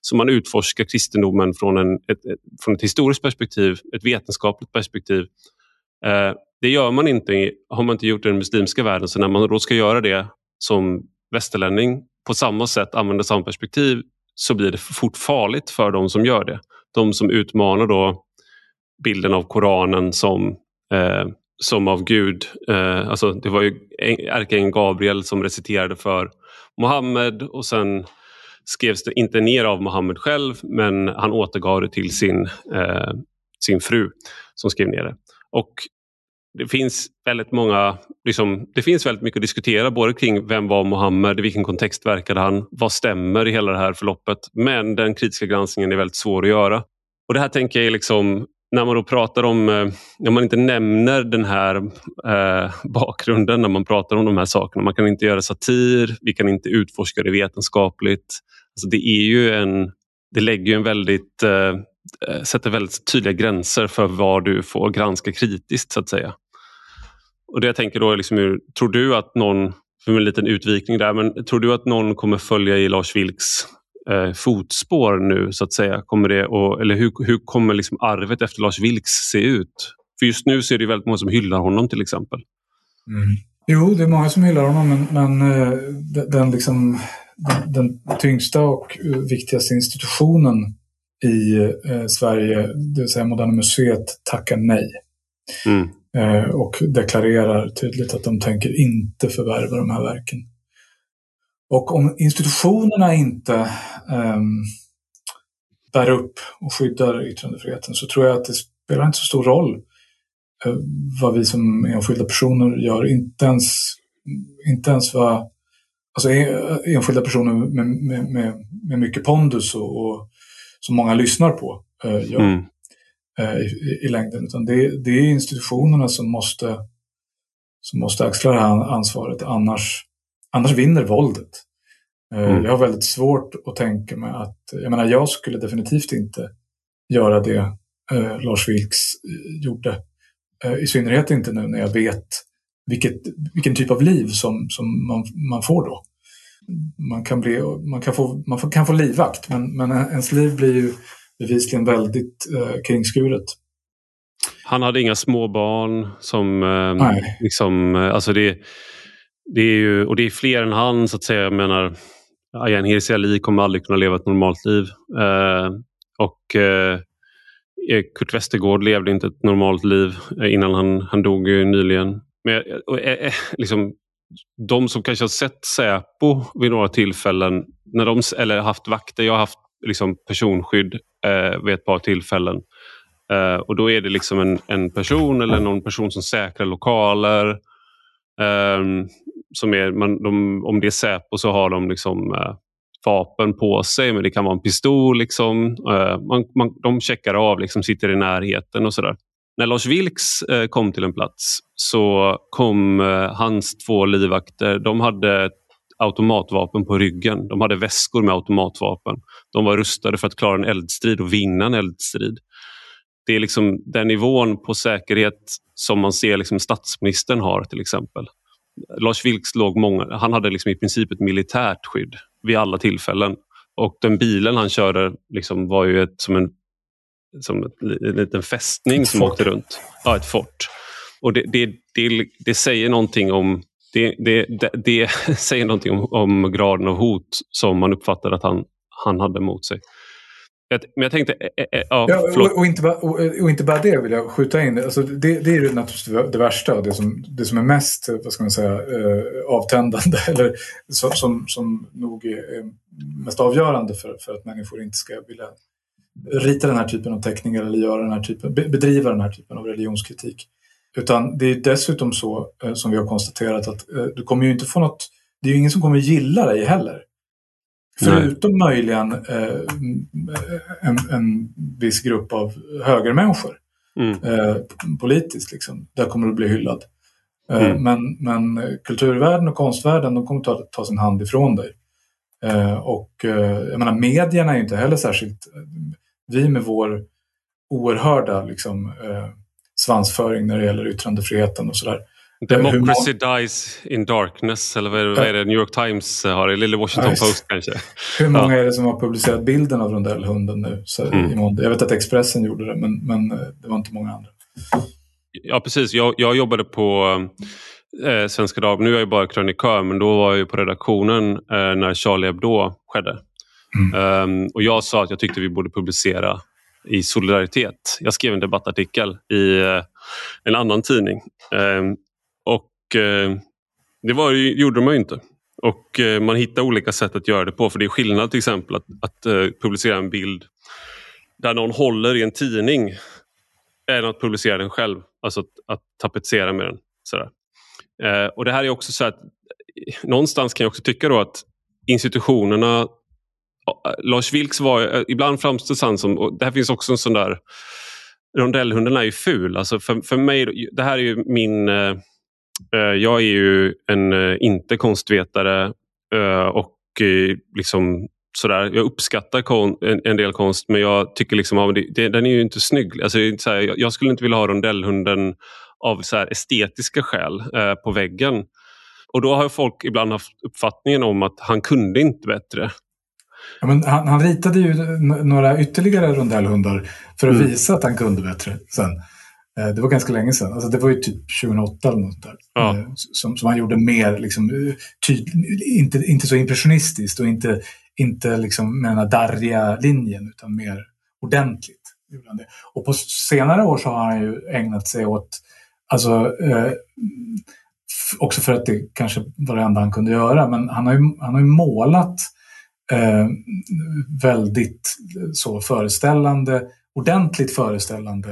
Så man utforskar kristendomen från, en, ett, från ett historiskt perspektiv, ett vetenskapligt perspektiv. Eh, det gör man inte, har man inte gjort i den muslimska världen, så när man då ska göra det som västerlänning på samma sätt, använder samma perspektiv, så blir det fort farligt för de som gör det. De som utmanar då bilden av Koranen som, eh, som av Gud. Eh, alltså det var ju ärkeängeln Gabriel som reciterade för Mohammed och sen skrevs det inte ner av Mohammed själv men han återgav det till sin, eh, sin fru som skrev ner det. Och det finns väldigt många, liksom, det finns väldigt mycket att diskutera både kring vem var Mohammed, i vilken kontext verkade han, vad stämmer i hela det här förloppet. Men den kritiska granskningen är väldigt svår att göra. Och det här tänker jag liksom, när man då pratar om, eh, när man inte nämner den här eh, bakgrunden när man pratar om de här sakerna. Man kan inte göra satir, vi kan inte utforska det vetenskapligt. Alltså det är ju en, det lägger en väldigt Eh, Eh, sätter väldigt tydliga gränser för vad du får granska kritiskt så att säga. Och det jag tänker då är liksom, tror du att någon, för en liten utvikning där, men tror du att någon kommer följa i Lars Vilks eh, fotspår nu så att säga? Kommer det, och, eller hur, hur kommer liksom arvet efter Lars Vilks se ut? För just nu så är det väldigt många som hyllar honom till exempel. Mm. Jo, det är många som hyllar honom men, men eh, den, liksom, den, den tyngsta och viktigaste institutionen i eh, Sverige, det vill säga Moderna Museet, tackar nej. Mm. Eh, och deklarerar tydligt att de tänker inte förvärva de här verken. Och om institutionerna inte eh, bär upp och skyddar yttrandefriheten så tror jag att det spelar inte så stor roll eh, vad vi som enskilda personer gör. Inte ens, inte ens vad alltså, enskilda personer med, med, med, med mycket pondus och, och som många lyssnar på eh, gör mm. eh, i, i, längden. Utan det, det, är institutionerna som måste, som måste axla det här ansvaret. Annars, annars vinner våldet. Eh, mm. Jag har väldigt svårt att tänka mig att, jag menar jag skulle definitivt inte göra det eh, Lars Vilks eh, gjorde. Eh, I synnerhet inte nu när jag vet vilket, vilken typ av liv som, som man, man får då man kan, bli, man kan, få, man kan få livvakt men, men ens liv blir ju bevisligen väldigt eh, kringskuret. Han hade inga småbarn som... Eh, liksom, eh, alltså det, det är ju, och det är fler än han så att säga. Jag menar, Ayaan Hirsi Ali kommer aldrig kunna leva ett normalt liv. Eh, och eh, Kurt Westergård levde inte ett normalt liv innan han, han dog nyligen. Men och, eh, liksom, de som kanske har sett Säpo vid några tillfällen, när de, eller haft vakter, jag har haft liksom personskydd eh, vid ett par tillfällen. Eh, och då är det liksom en, en person eller någon person som säkrar lokaler. Eh, som är, man, de, om det är Säpo så har de liksom, eh, vapen på sig, men det kan vara en pistol. Liksom. Eh, man, man, de checkar av, liksom, sitter i närheten och sådär. När Lars Vilks eh, kom till en plats så kom eh, hans två livvakter. De hade automatvapen på ryggen. De hade väskor med automatvapen. De var rustade för att klara en eldstrid och vinna en eldstrid. Det är liksom den nivån på säkerhet som man ser liksom statsministern har till exempel. Lars Vilks låg många, han hade liksom i princip ett militärt skydd vid alla tillfällen. Och den bilen han körde liksom var ju ett, som en som en liten fästning ett som fort. åkte runt. Ja, ett fort. Och det, det, det, det säger någonting om det, det, det, säger någonting om, om, graden av hot som man uppfattade att han, han hade mot sig. men jag tänkte... Äh, äh, ja, ja och, och, inte bara, och, och, inte bara det vill jag skjuta in. Alltså det, det är ju naturligtvis det värsta och det som, det som är mest vad ska man säga, eh, avtändande. Eller som, som, som nog är mest avgörande för, för att människor inte ska vilja rita den här typen av teckningar eller göra den här typen, bedriva den här typen av religionskritik. Utan det är dessutom så, eh, som vi har konstaterat, att eh, du kommer ju inte få något... Det är ju ingen som kommer gilla dig heller. Förutom Nej. möjligen eh, en, en viss grupp av högermänniskor. Mm. Eh, politiskt, liksom. Där kommer du bli hyllad. Eh, mm. men, men kulturvärlden och konstvärlden, de kommer ta, ta sin hand ifrån dig. Eh, och jag menar, medierna är ju inte heller särskilt... Vi med vår oerhörda liksom, svansföring när det gäller yttrandefriheten och sådär. Democracy dies in darkness, eller vad är, det, vad är det New York Times har, eller Washington ja, Post kanske. Hur många ja. är det som har publicerat bilden av rondellhunden nu? Så mm. Jag vet att Expressen gjorde det, men, men eh, det var inte många andra. Ja, precis. Jag, jag jobbade på eh, Svenska Dagbladet. Nu är jag bara krönikör, men då var jag på redaktionen eh, när Charlie Hebdo skedde. Mm. Um, och jag sa att jag tyckte vi borde publicera i solidaritet. Jag skrev en debattartikel i uh, en annan tidning. Um, och uh, Det var, gjorde man ju inte. Och uh, Man hittar olika sätt att göra det på. För det är skillnad till exempel att, att publicera en bild där någon håller i en tidning än att publicera den själv. Alltså att, att tapetsera med den. Sådär. Ehm, och Det här är också så att någonstans kan jag också tycka då att institutionerna Lars Vilks var, eh, ibland framställs han som, och det här finns också en sån där Rondellhunden är ju ful. Alltså för, för mig, det här är ju min Eh, eh jag är ju en eh, inte konstvetare eh, och eh, liksom sådär, jag uppskattar en, del konst men jag tycker liksom att den är ju inte snygg. Alltså, såhär, jag skulle inte vilja ha rondellhunden av så estetiska skäl på väggen. Och då har folk ibland haft uppfattningen om att han kunde inte bättre. Ja, men han, han ritade ju några ytterligare rondellhundar för att mm. visa att han kunde bättre sen. Eh, det var ganska länge sedan. Alltså det var ju typ 2008 eller något där. Ja. Eh, som, som han gjorde mer, liksom, eh, tyd, inte, inte så impressionistiskt och inte, inte liksom med den här darriga linjen utan mer ordentligt. Och på senare år så har han ju ägnat sig åt, alltså, eh, också för att det kanske var det enda han kunde göra, men han har ju, han har ju målat eh, väldigt så föreställande, ordentligt föreställande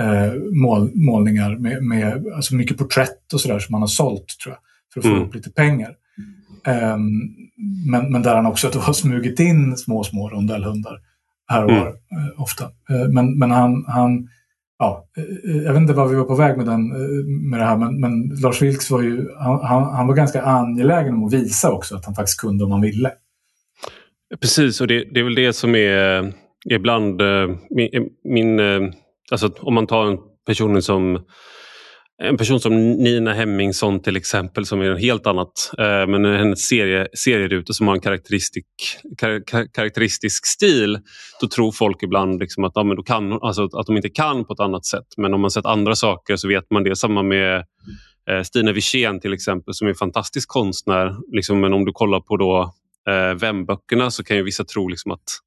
eh, mål, målningar med, med alltså mycket porträtt och sådär som han har sålt tror jag, för att få mm. upp lite pengar. Um, men, men där han också då har smugit in små, små rondellhundar här och mm. var eh, ofta. Uh, men, men han, han ja, eh, jag vet inte var vi var på väg med, den, med det här, men, men Lars Vilks var ju, han, han, var ganska angelägen om att visa också att han faktiskt kunde om han ville. Precis, och det, det är väl det som är eh, ibland eh, min, eh, min Alltså om man tar en person som en person som Nina Hemmingsson till exempel som är en helt annat, men hennes serie, serieruta som har en karaktäristisk, kar, karaktäristisk stil. Då tror folk ibland liksom att, ja, men då kan, alltså, att de inte kan på ett annat sätt. Men om man sett andra saker så vet man det. Samma med Stina Wirsén till exempel som är en fantastisk konstnär. Liksom, men om du kollar på då eh, Vem-böckerna så kan ju vissa tro liksom att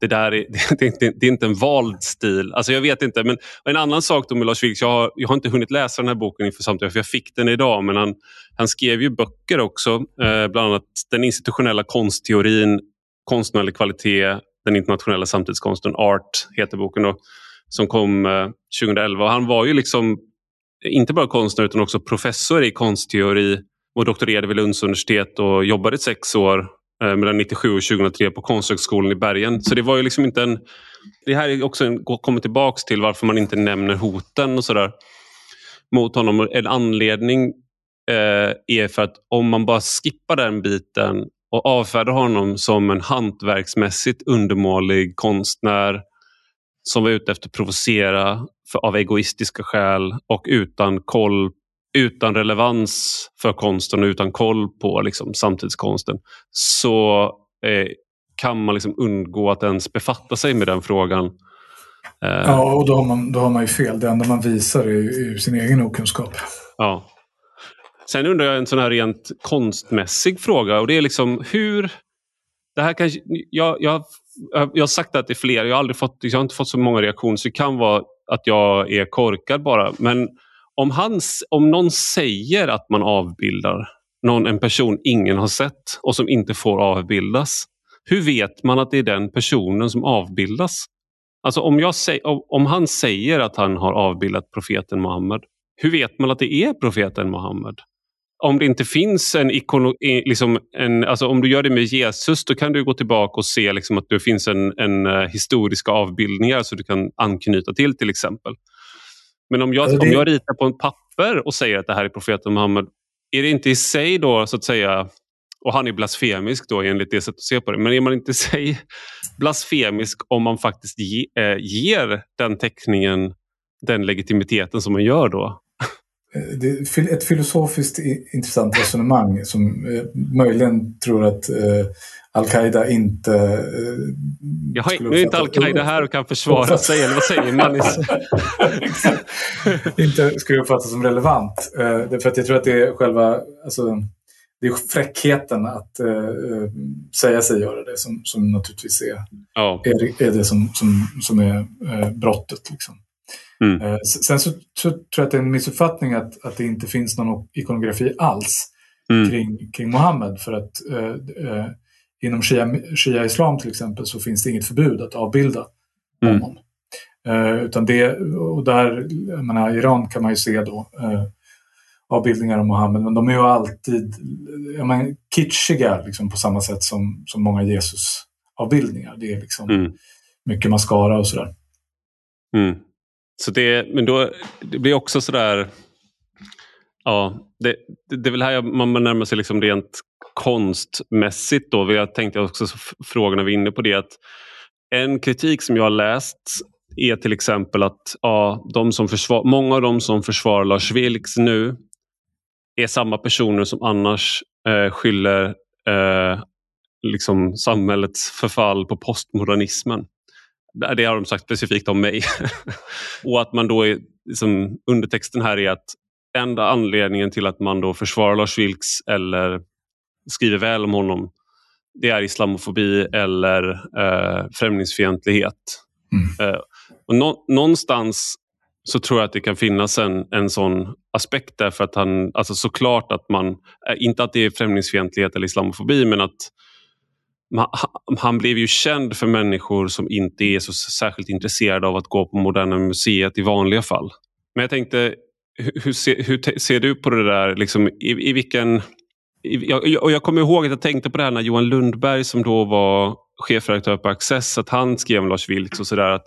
det där är, det, det, det är inte en vald stil. Alltså jag vet inte. Men en annan sak då med Lars Vilks, jag har, jag har inte hunnit läsa den här boken inför samtalet för jag fick den idag. Men han, han skrev ju böcker också. Eh, bland annat Den institutionella konstteorin, Konstnärlig kvalitet, Den internationella samtidskonsten, Art heter boken. Då, som kom eh, 2011. Och han var ju liksom inte bara konstnär utan också professor i konstteori och doktorerade vid Lunds universitet och jobbade sex år Eh, mellan 97 och 2003 på Konsthögskolan i Bergen. Så det var ju liksom inte en... Det här är också en, kommer tillbaks till varför man inte nämner hoten och sådär mot honom. En anledning eh, är för att om man bara skippar den biten och avfärdar honom som en hantverksmässigt undermålig konstnär som var ute efter att provocera för, av egoistiska skäl och utan koll utan relevans för konsten och utan koll på liksom, samtidskonsten så eh, kan man liksom undgå att ens befatta sig med den frågan. Eh. Ja, och då har, man, då har man ju fel. Det enda man visar är ju sin egen okunskap. Ja. Sen undrar jag en sån här rent konstmässig fråga och det är liksom hur det här kanske, jag, jag, jag har sagt det till fler, jag har, aldrig fått, jag har inte fått så många reaktioner så det kan vara att jag är korkad bara. Men om, han, om någon säger att man avbildar någon, en person ingen har sett och som inte får avbildas. Hur vet man att det är den personen som avbildas? Alltså om, jag om han säger att han har avbildat profeten Muhammed, hur vet man att det är profeten Muhammed? Om det inte finns en ikon, liksom en, alltså om du gör det med Jesus då kan du gå tillbaka och se liksom att det finns en, en eh, historiska avbildningar som du kan anknyta till till exempel. Men om jag, om jag ritar på en papper och säger att det här är profeten Muhammed, är det inte i sig då så att säga och han är blasfemisk då enligt det sättet att se på det. Men är man inte i sig blasfemisk om man faktiskt ge, äh, ger den teckningen den legitimiteten som man gör då? Eh, det är ett filosofiskt intressant resonemang som eh, möjligen tror att Al-Qaida inte... Eh, Jag har, nu är inte Al-Qaida här och kan försvara sig, eller vad säger man? inte skulle uppfattas som relevant. Eh, för att jag tror att det är själva... Alltså, det är fräckheten att uh, säga sig göra det som, som naturligtvis är, ja. är, är det som, som, som är uh, brottet. Liksom. Mm. Uh, sen så, så, tror jag att det är en missuppfattning att, att det inte finns någon ikonografi alls mm. kring, kring Mohammed. För att inom shia-islam till exempel så finns det inget förbud att avbilda mm. honom. utan det, och där, jag menar, Iran kan man ju se då avbildningar av Mohammed, men de är ju alltid jag menar, kitschiga liksom, på samma sätt som, som många Jesus-avbildningar. Det är liksom mm. mycket mascara och sådär. Mm. Så det, men då, det blir också sådär, ja, det, det, är väl här man närmar sig liksom rent konstmässigt. Då. Jag tänkte också frågorna vi är inne på det att en kritik som jag har läst är till exempel att ja, de som försvar, många av de som försvarar Lars Vilks nu är samma personer som annars eh, skyller eh, liksom samhällets förfall på postmodernismen. Det har de sagt specifikt om mig. och att man då är, liksom, undertexten här är att enda anledningen till att man då försvarar Lars Vilks eller skriver väl om honom det är islamofobi eller eh, främlingsfientlighet. Mm. Eh, och nå någonstans så tror jag att det kan finnas en, en sån aspekt där för att han, alltså såklart att man, eh, inte att det är främlingsfientlighet eller islamofobi men att man, han blev ju känd för människor som inte är så särskilt intresserade av att gå på Moderna Museet i vanliga fall. Men jag tänkte, hur, ser, hur ser du på det där? Liksom, i, i vilken... I, jag, och jag kommer ihåg att jag tänkte på det här när Johan Lundberg som då var chefredaktör på Access att han skrev om Lars Vilks och sådär.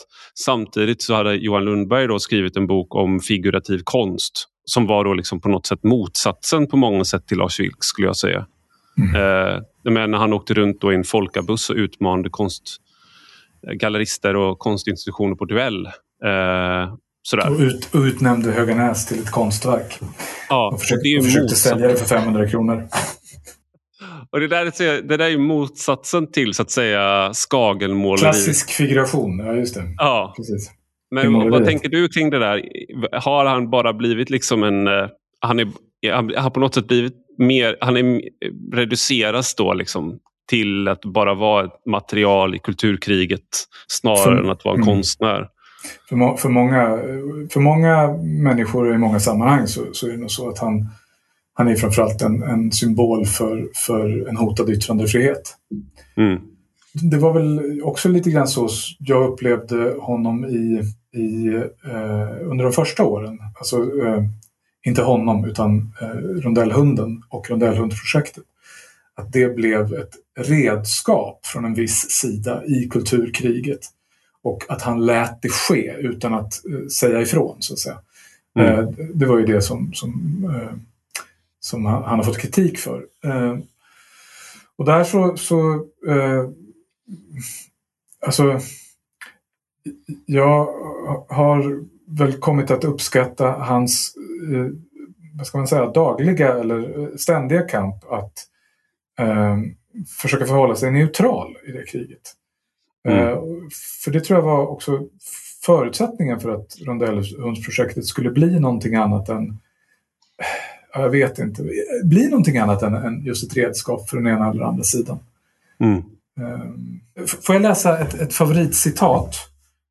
Samtidigt så hade Johan Lundberg då skrivit en bok om figurativ konst som var då liksom på något sätt motsatsen på många sätt till Lars Vilks skulle jag säga. Mm. Eh, men när han åkte runt då i en folkabuss och utmanade konstgallerister och konstinstitutioner på duell. Eh, sådär. Och, ut, och utnämnde Höganäs till ett konstverk. Ja, och försökte, och, och försökte sälja det för 500 kronor. Och det, där, är, det där är motsatsen till så att säga skagelmåleri. Klassisk figuration, ja just det. Ja. Precis. Men vad tänker du kring det där? Har han bara blivit liksom en... Eh, han, är, han har på något sätt blivit mer... Han är, reduceras då liksom till att bara vara ett material i kulturkriget snarare för, än att vara en mm. konstnär. För, för, många, för många människor i många sammanhang så, så är det nog så att han han är framförallt en, en symbol för, för en hotad yttrandefrihet. Mm. Det var väl också lite grann så jag upplevde honom i, i, eh, under de första åren. Alltså, eh, inte honom utan eh, rondellhunden och rondellhundprojektet. Att det blev ett redskap från en viss sida i kulturkriget. Och att han lät det ske utan att eh, säga ifrån så att säga. Mm. Eh, det var ju det som, som eh, som han, han har fått kritik för. Och där så, så alltså jag har väl kommit att uppskatta hans vad ska man säga, dagliga eller ständiga kamp att försöka förhålla sig neutral i det kriget. Mm. Eh, för det tror jag var också förutsättningen för att rondellhundsprojektet skulle bli någonting annat än jag vet inte, blir någonting annat än, än just ett redskap för den ena eller andra sidan. Mm. Får jag läsa ett, ett favoritcitat?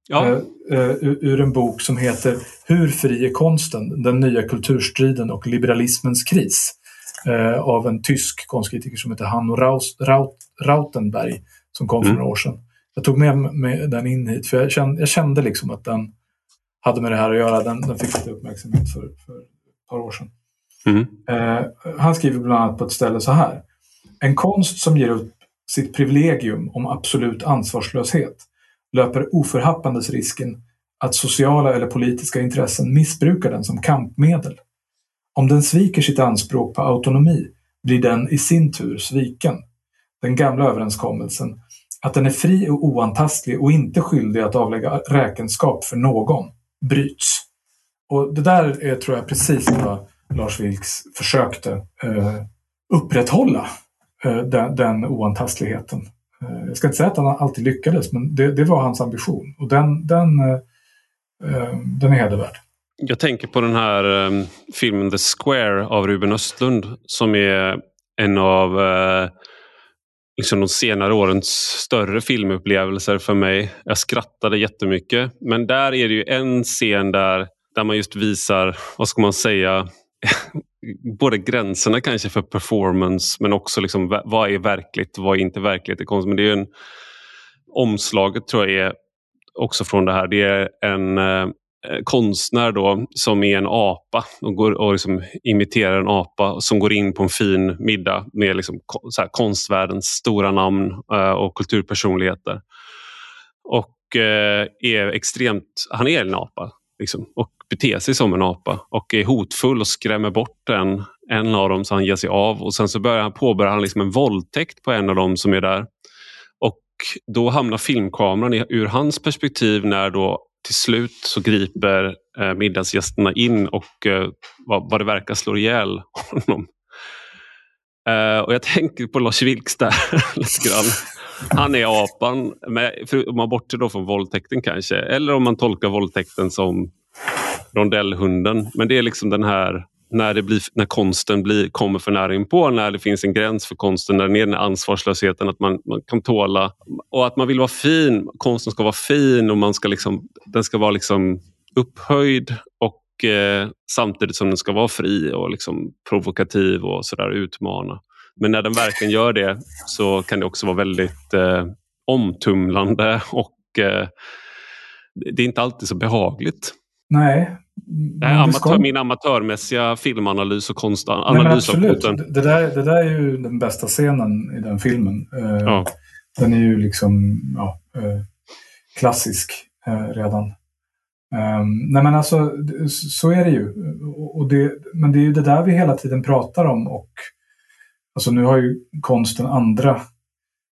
Ja. Uh, ur en bok som heter Hur fri är konsten? Den nya kulturstriden och liberalismens kris. Av en tysk konstkritiker som heter Hanno Raus, Raut, Rautenberg som kom för mm. några år sedan. Jag tog med mig den in hit för jag kände, jag kände liksom att den hade med det här att göra. Den, den fick lite uppmärksamhet för, för ett par år sedan. Mm. Uh, han skriver bland annat på ett ställe så här. En konst som ger upp sitt privilegium om absolut ansvarslöshet löper oförhappandes risken att sociala eller politiska intressen missbrukar den som kampmedel. Om den sviker sitt anspråk på autonomi blir den i sin tur sviken. Den gamla överenskommelsen att den är fri och oantastlig och inte skyldig att avlägga räkenskap för någon bryts. Och det där är, tror jag, precis vad Lars Vilks försökte eh, upprätthålla, eh, den, den oantastligheten. Eh, jag ska inte säga att han alltid lyckades, men det, det var hans ambition. Och den, den, eh, eh den är hedervärd. Jag tänker på den här eh, filmen The Square av Ruben Östlund som är en av eh, liksom de senare årens större filmupplevelser för mig. Jag skrattade jättemycket. Men där är det ju en scen där, där man just visar, vad ska man säga, både gränserna kanske för performance men också liksom, vad är verkligt, vad är inte verkligt i konst. Men det är en, omslaget tror jag är också från det här. Det är en eh, Eh, konstnär då som är en apa och, går, och liksom imiterar en apa som går in på en fin middag med liksom, så här, konstvärldens stora namn eh, och kulturpersonligheter. Och eh, är extremt, han är en apa liksom, och beter sig som en apa och är hotfull och skrämmer bort en, en av dem så han ger sig av och sen så börjar han, påbörjar han liksom en våldtäkt på en av dem som är där. Och då hamnar filmkameran i, ur hans perspektiv när då till slut så griper eh, middagsgästerna in och eh, vad, vad det verkar slår ihjäl honom. Eh, och jag tänker på Lars Vilks där lite grann. Han är apan, med, för, om man bortser då från våldtäkten kanske. Eller om man tolkar våldtäkten som rondellhunden. Men det är liksom den här när, det blir, när konsten blir, kommer för nära inpå, när det finns en gräns för konsten, när det är den ansvarslösheten att man, man kan tåla och att man vill vara fin. Konsten ska vara fin och man ska liksom, den ska vara liksom upphöjd och eh, samtidigt som den ska vara fri och liksom provokativ och sådär utmana. Men när den verkligen gör det så kan det också vara väldigt eh, omtumlande och eh, det är inte alltid så behagligt. Nej. Amatör, min amatörmässiga filmanalys och konstanalys av. Det där, det där är ju den bästa scenen i den filmen. Eh, ja. Den är ju liksom ja, eh, klassisk eh, redan. Um, nej men alltså, så är det ju. Och det, men det är ju det där vi hela tiden pratar om. Och, alltså nu har ju konsten andra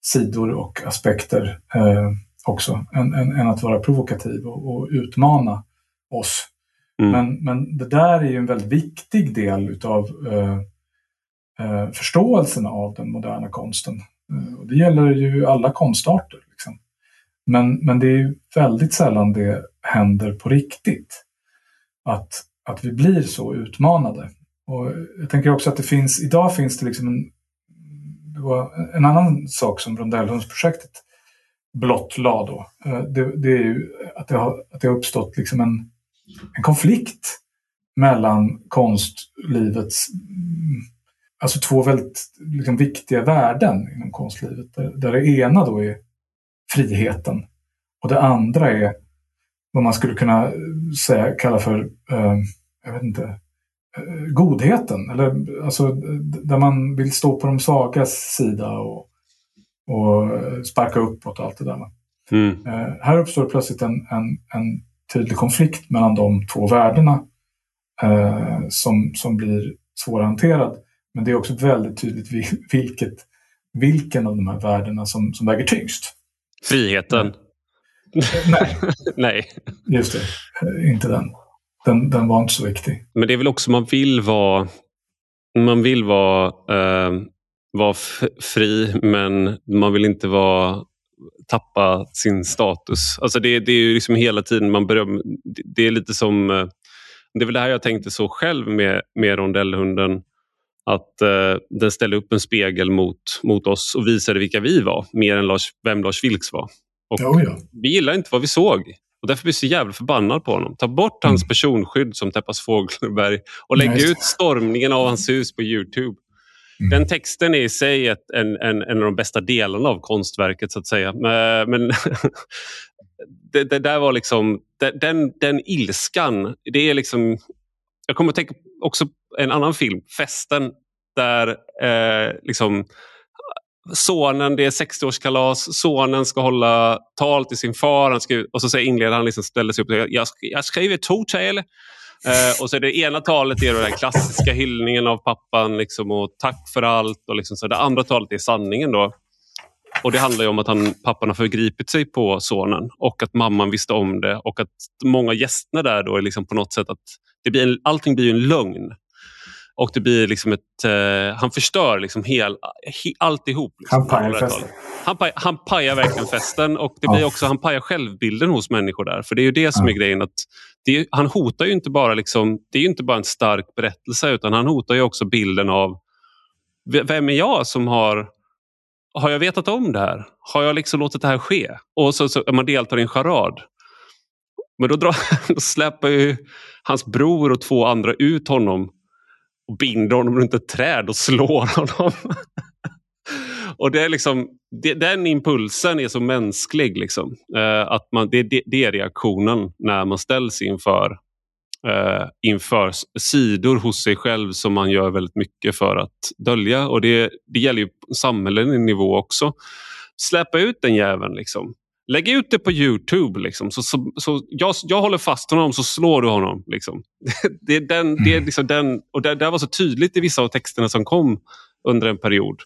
sidor och aspekter också än, än, än, att vara provokativ och, och utmana oss. Mm. Men, men det där är ju en väldigt viktig del utav eh, eh, förståelsen av den moderna konsten. Eh, och det gäller ju alla konstarter. Liksom. Men, men det är ju väldigt sällan det händer på riktigt. Att, att vi blir så utmanade. Och jag tänker också att det finns, idag finns det liksom en, det var en annan sak som Rondellhundsprojektet blottlade då. Eh, det, det, är ju att det har, att det har uppstått liksom en en konflikt mellan konstlivets, alltså två väldigt liksom, viktiga värden inom konstlivet. Där, där det ena då är friheten och det andra är vad man skulle kunna säga, kalla för, eh, jag vet inte, eh, godheten. Eller, alltså, där man vill stå på de svagas sida och, och sparka uppåt och allt det där. Mm. Eh, här uppstår plötsligt en, en, en tydlig konflikt mellan de två värdena eh, som, som blir svårhanterad. Men det är också väldigt tydligt vilket, vilken av de här värdena som, som väger tyngst. Friheten? Eh, nej. nej. Just det, eh, inte den. den. Den var inte så viktig. Men det är väl också man vill vara man vill vara, eh, vara fri men man vill inte vara tappa sin status. Alltså det, det är ju liksom hela tiden man beröm, det är lite som... Eh, det är väl det här jag tänkte så själv med, med rondellhunden. Att eh, den ställde upp en spegel mot, mot oss och visade vilka vi var, mer än Lars, vem Lars Vilks var. Och Oh, ja. Vi gillade inte vad vi såg. Och därför blir vi så jävla förbannad på honom. Ta bort hans Mm. personskydd som Teppas Fågelberg och lägg ut stormningen av hans hus på Youtube. Mm. Den texten är i sig ett, en, en, en av de bästa delarna av konstverket så att säga. Eh, men, men det, det där var liksom, det- den, den ilskan, det är liksom... Jag kommer att tänka också på en annan film, Festen, där eh, liksom sonen, det är 60-årskalas, sonen ska hålla tal till sin far han ska, och så säger inleder han, liksom, ställer sig upp och säger jag, jag skriver två tal. Eh, och så det ena talet är den klassiska hyllningen av pappan liksom, och tack för allt. Och liksom, så det andra talet är sanningen. Då. Och Det handlar ju om att han, pappan har förgripit sig på sonen och att mamman visste om det och att många gästerna där då är liksom på något sätt att det blir en, allting blir en lögn. Och det blir liksom ett... Eh, han förstör liksom hel, he, alltihop. Liksom, Han pajar festen. Han, paj, han pajar verkligen festen och det blir också, han pajar självbilden hos människor där. För det är ju det som är grejen. att det Han hotar ju inte bara liksom, det är ju inte bara en stark berättelse utan han hotar ju också bilden av vem är jag som har har jag vetat om det här? Har jag liksom låtit det här ske? Och så, så man deltar i en charad. Men då, drar, då släpar ju hans bror och två andra ut honom och binder honom runt ett träd och slår honom. och det är liksom, det, Den impulsen är så mänsklig. Liksom. Eh, att man, det, det, det är reaktionen när man ställs inför, eh, inför sidor hos sig själv som man gör väldigt mycket för att dölja. Och Det, det gäller ju samhällelig nivå också. Släppa ut den jäveln. Liksom. Lägg ut det på Youtube. Liksom. Så, så, så jag, jag håller fast honom så slår du honom. Liksom. Det, är den, det är liksom den, och det, det var så tydligt i vissa av texterna som kom under en period.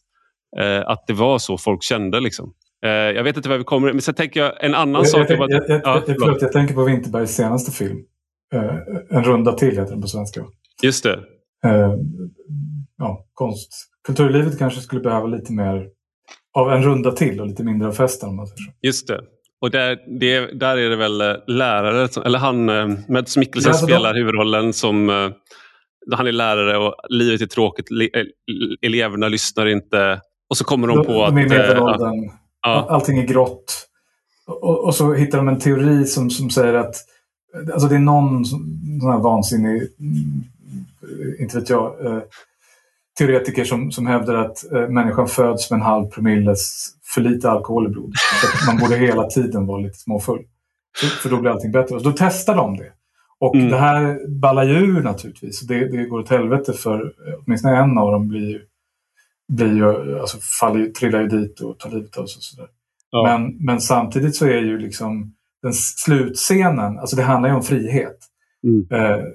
Eh, att det var så folk kände. Liksom. Eh, jag vet inte var vi kommer, men sen tänker jag en annan Jag, sak. jag, jag, jag, ja, förlåt. jag tänker på Winterbergs senaste film. Eh, en runda till heter den på svenska. Just det. Ja, konst. Kulturlivet kanske skulle behöva lite mer av en runda till och lite mindre av festen om man säger så. Just det. Och där, det, där är det väl lärare, eller han, Mads Mikkelsen Ja, de- spelar huvudrollen som han är lärare och livet är tråkigt, le, eleverna lyssnar inte. Och så kommer de, De, på de att... är i eh, medelåldern. ja, Allting är grått. Och, och så hittar de en teori som, som säger att alltså det är någon sån här vansinnig, mm, inte vet jag, eh, teoretiker som, som hävdar att eh, människan föds med en halv promilles för lite alkohol i blodet. Man borde hela tiden vara lite småfull. För, för då blir allting bättre. Och då testar de det. Och Mm. det här ballar ju ur naturligtvis. Det, det går åt helvete för eh, åtminstone en av dem blir ju, blir ju, alltså faller, trillar ju dit och tar livet av sig. Och sådär. Ja. Men, men samtidigt så är ju liksom den slutscenen, alltså det handlar ju om frihet. Mm. Eh,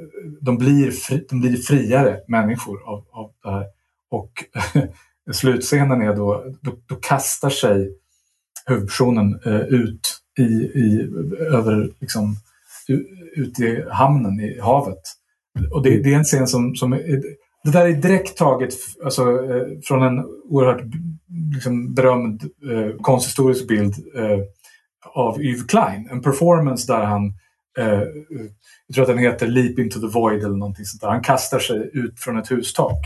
de, blir fri, de blir friare människor av, av det här. Och slutscenen är då, då, då kastar sig huvudpersonen eh, ut i, i, över, liksom, ut i hamnen, i havet. Och det, det är en scen som, som är, det där är direkt taget alltså, eh, från en oerhört liksom, berömd eh, konsthistorisk bild eh, av Yves Klein. En performance där han, eh, jag tror att den heter Leap into the void eller någonting sånt där. Han kastar sig ut från ett hustak.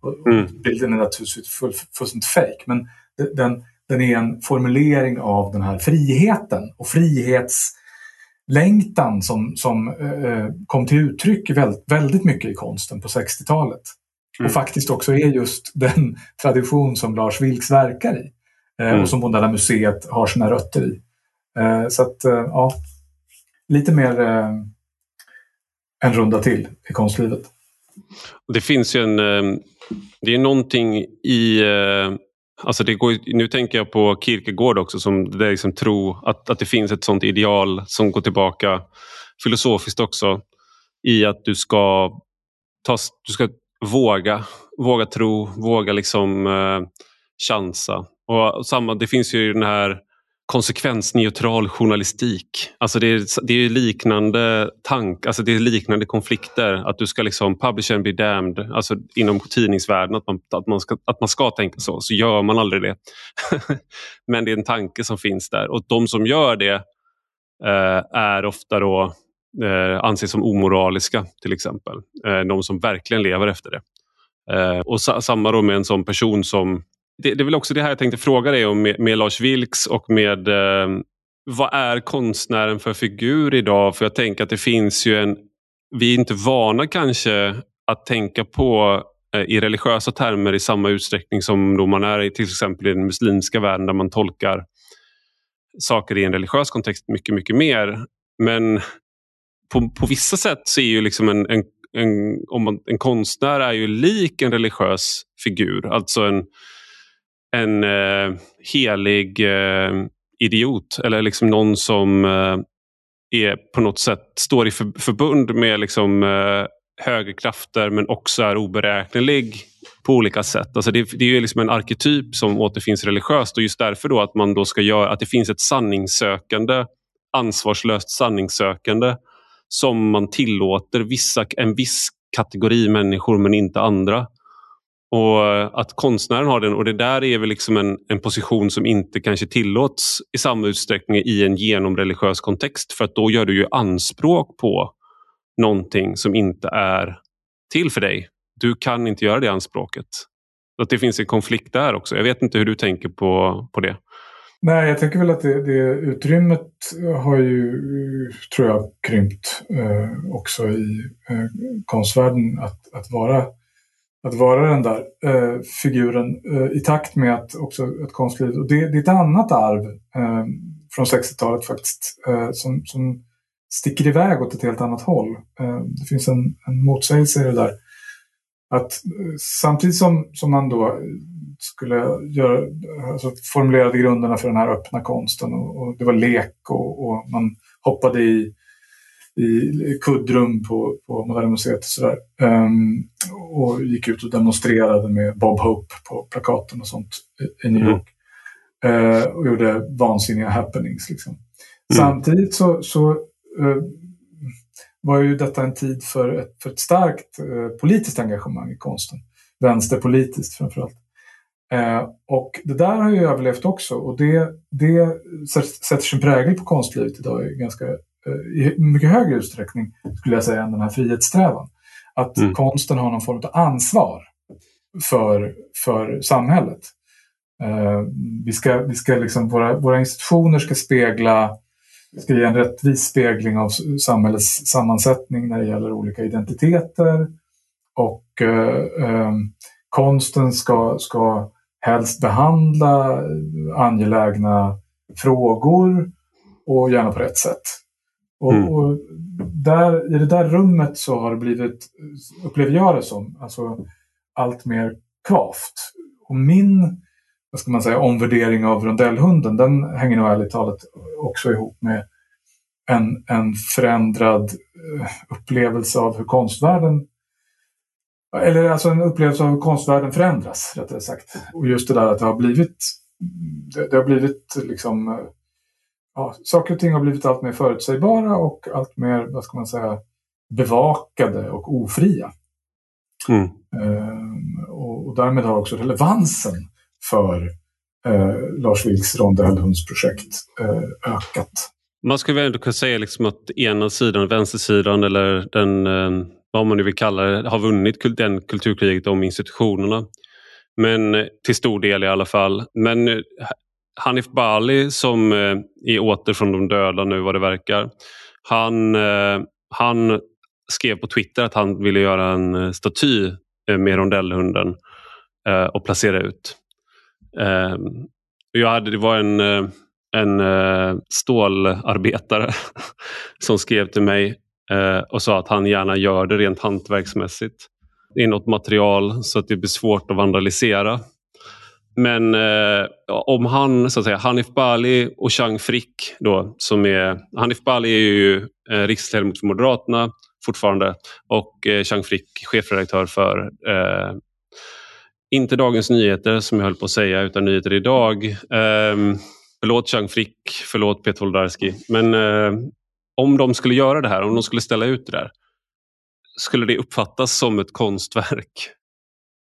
Och, och Mm. Bilden är naturligtvis full, fullständigt fake. Men de- den, den är en formulering av den här friheten och frihetslängtan som, som eh, kom till uttryck väldigt, väldigt mycket i konsten på 60-talet. Mm. Och faktiskt också är just den tradition som Lars Vilks verkar i. Eh, Mm. Och som Moderna Museet har sina rötter i. Eh, så att, eh, ja. Lite mer en runda till i konstlivet. Det finns ju en... Det är någonting i... Alltså det går, nu tänker jag på Kierkegaard också, som det är liksom tro att, att det finns ett sånt ideal som går tillbaka filosofiskt också i att du ska, ta, du ska våga, våga tro, våga liksom eh, chansa. Och, samma, det finns ju den här konsekvensneutral journalistik. Alltså det, är, det är liknande tank, alltså det är liknande konflikter. Att du ska liksom publish and be damned, alltså inom tidningsvärlden, att man, att, man ska, att man ska tänka så. Så gör man aldrig det. Men det är en tanke som finns där och de som gör det eh, är ofta då eh, anses som omoraliska till exempel. Eh, de som verkligen lever efter det. Eh, och sa, samma då med en sån person som... Det, det är väl också det här jag tänkte fråga dig om med, med Lars Vilks och med eh, vad är konstnären för figur idag? För jag tänker att det finns ju en... Vi är inte vana kanske att tänka på eh, i religiösa termer i samma utsträckning som då man är i till exempel i den muslimska världen där man tolkar saker i en religiös kontext mycket, mycket mer. Men på, på vissa sätt så är ju liksom en, en, en, om man, en konstnär är ju lik en religiös figur. Alltså en, en eh, helig eh, idiot eller liksom någon som eh, är på något sätt står i för, förbund med liksom, eh, högre krafter men också är oberäknelig på olika sätt. Alltså det, det är liksom en arketyp som återfinns religiöst och just därför då att man då ska göra att det finns ett sanningssökande, ansvarslöst sanningssökande som man tillåter vissa, en viss kategori människor men inte andra. Och eh, Att konstnären har den och det där är väl liksom en, en position som inte kanske tillåts i samma utsträckning i en genomreligiös kontext för att då gör du ju anspråk på någonting som inte är till för dig. Du kan inte göra det anspråket. Så att det finns en konflikt där också. Jag vet inte hur du tänker på, på det. Nej, jag tänker väl att det, det utrymmet har ju, tror jag, krympt eh, också i eh, konstvärlden. Att, att, vara, att vara den där eh, figuren eh, i takt med att också ett konstliv. Och det, det är ett annat arv eh, från 60-talet faktiskt eh, som, som sticker iväg åt ett helt annat håll. Eh, det finns en, en motsägelse i det där. Att eh, samtidigt som, som man då skulle göra, alltså formulerade grunderna för den här öppna konsten och, och det var lek och, och, man hoppade i, i kuddrum på, på Moderna Museet och sådär. Um, och gick ut och demonstrerade med Bob Hope på plakaten och sånt i, i New mm. York. Mm. Uh, och gjorde vansinniga happenings. Liksom. Mm. Samtidigt så, så uh, var ju detta en tid för ett, för ett starkt uh, politiskt engagemang i konsten. Vänsterpolitiskt framförallt. Eh, och det där har ju överlevt också och det, det sätter sin prägel på konstlivet idag i ganska eh, i mycket högre utsträckning skulle jag säga än den här frihetssträvan. Att mm. konsten har någon form av ansvar för, för samhället. Eh, vi ska, vi ska liksom, våra, våra institutioner ska spegla ska ge en rättvis spegling av samhällets sammansättning när det gäller olika identiteter. Och eh, konsten ska, ska helst behandla angelägna frågor och gärna på rätt sätt. Och, mm. och, där, I det där rummet så har det blivit, upplever jag det som, alltså, allt mer kvavt. Och min vad ska man säga, omvärdering av rondellhunden, den hänger nog ärligt talat också ihop med en, en förändrad eh, upplevelse av hur konstvärlden eller alltså en upplevelse av hur konstvärlden förändras, rättare sagt. Och just det där att det har blivit, det, det har blivit liksom, ja, saker och ting har blivit allt mer förutsägbara och allt mer, vad ska man säga, bevakade och ofria. Mm. Ehm, och, och, därmed har också relevansen för eh, Lars Vilks rondellhundsprojekt eh, ökat. Man skulle väl ändå kunna säga liksom att ena sidan, vänstersidan eller den eh vad man nu vill kalla det, har vunnit den kulturkriget om institutionerna. Men eh, till stor del i alla fall. Men eh, Hanif Bali som eh, är åter från de döda nu vad det verkar. Han, han skrev på Twitter att han ville göra en staty med rondellhunden och placera ut. Ehm, jag hade, det var en, en stålarbetare som skrev till mig Eh, och sa att han gärna gör det rent hantverksmässigt i något material så att det blir svårt att vandalisera. Men eh, om han, så att säga, Hanif Bali och Chang Frick då, som är, Hanif Bali är ju eh, riksdagsledamot för Moderaterna fortfarande och eh, Chang Frick chefredaktör för eh, inte Dagens Nyheter som jag höll på att säga utan Nyheter idag. Eh, förlåt Chang Frick, förlåt Peter Wolodarski. Men eh, om de skulle göra det här, om de skulle ställa ut det där, skulle det uppfattas som ett konstverk?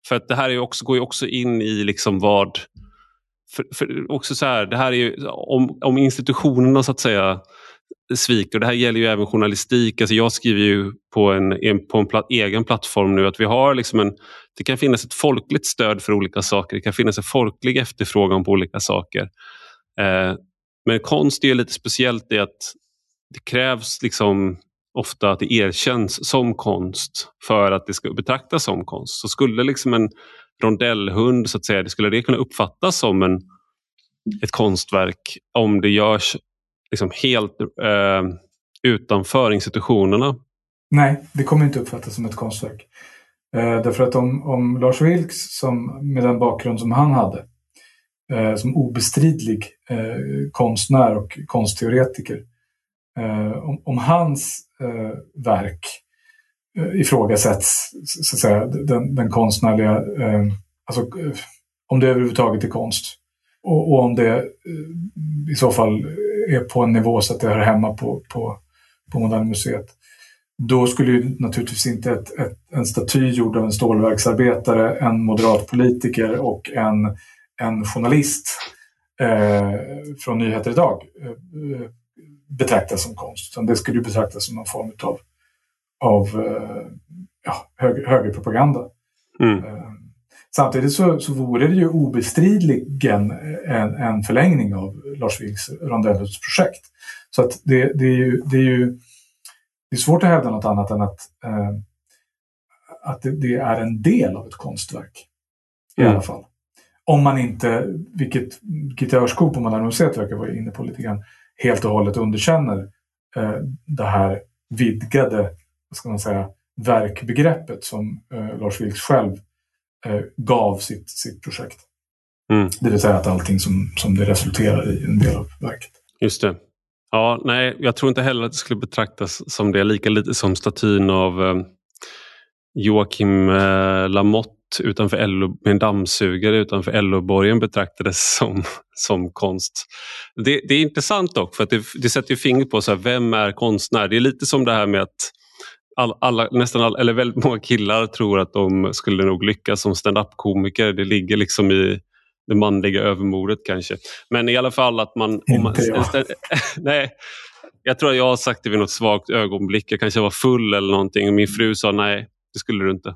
För att det här är också, går ju också in i liksom vad... För, för också så här, det här är ju, om, om institutionerna så att säga sviker. Det här gäller ju även journalistik. Alltså jag skriver ju på en, en på en plat, egen plattform nu att vi har liksom en, det kan finnas ett folkligt stöd för olika saker. Det kan finnas en folklig efterfrågan på olika saker. Eh, men konst är lite speciellt i att det krävs liksom ofta att det erkänns som konst för att det ska betraktas som konst. Så skulle liksom en rondellhund, så att säga, det skulle det kunna uppfattas som en, ett konstverk om det görs liksom helt eh, utanför institutionerna? Nej, det kommer inte uppfattas som ett konstverk. Eh, därför att om, om Lars Vilks, som, med den bakgrund som han hade, eh, som obestridlig eh, konstnär och konstteoretiker, eh, Eh, om, om, hans eh, verk eh, ifrågasätts, så att säga, den, den konstnärliga, eh, alltså eh, om det överhuvudtaget är konst. Och, och om det eh, i så fall är på en nivå så att det hör hemma på, på, på Moderna Museet. Då skulle ju naturligtvis inte ett, ett, en staty gjord av en stålverksarbetare, en moderat politiker och en, en journalist eh, från Nyheter idag eh, betraktas som konst. Utan det skulle betraktas som någon form av, av eh, ja, höger, högerpropaganda. Mm. Eh, Samtidigt så, så vore det ju obestridligen en, en förlängning av Lars Vilks Rondellos projekt. Så att det, det, är ju, det, är ju det är svårt att hävda något annat än att, eh, att det, det, är en del av ett konstverk. I mm. alla fall. Om man inte, vilket Gitta Örskog på Moderna Museet verkar vara inne på lite grann, helt och hållet underkänner eh, det här vidgade, ska man säga, verkbegreppet som eh, Lars Vilks själv eh, gav sitt, sitt projekt. Mm. Det vill säga att allting som, som det resulterar i en del av verket. Just det. Ja, nej, jag tror inte heller att det skulle betraktas som det, lika lite som statyn av eh, Joakim eh, Lamotte utanför LO, med en dammsugare utanför LO-borgen betraktades som, som konst. Det, det, är intressant dock för att det, det sätter fingret på så här, vem är konstnär. Det är lite som det här med att all, alla, nästan all, eller väldigt många killar tror att de skulle nog lyckas som stand-up-komiker. Det ligger liksom i det manliga övermodet kanske. Men i alla fall att man... Om man nej, jag tror att jag har sagt det vid något svagt ögonblick. Jag kanske var full eller någonting. Min fru sa nej, det skulle du inte.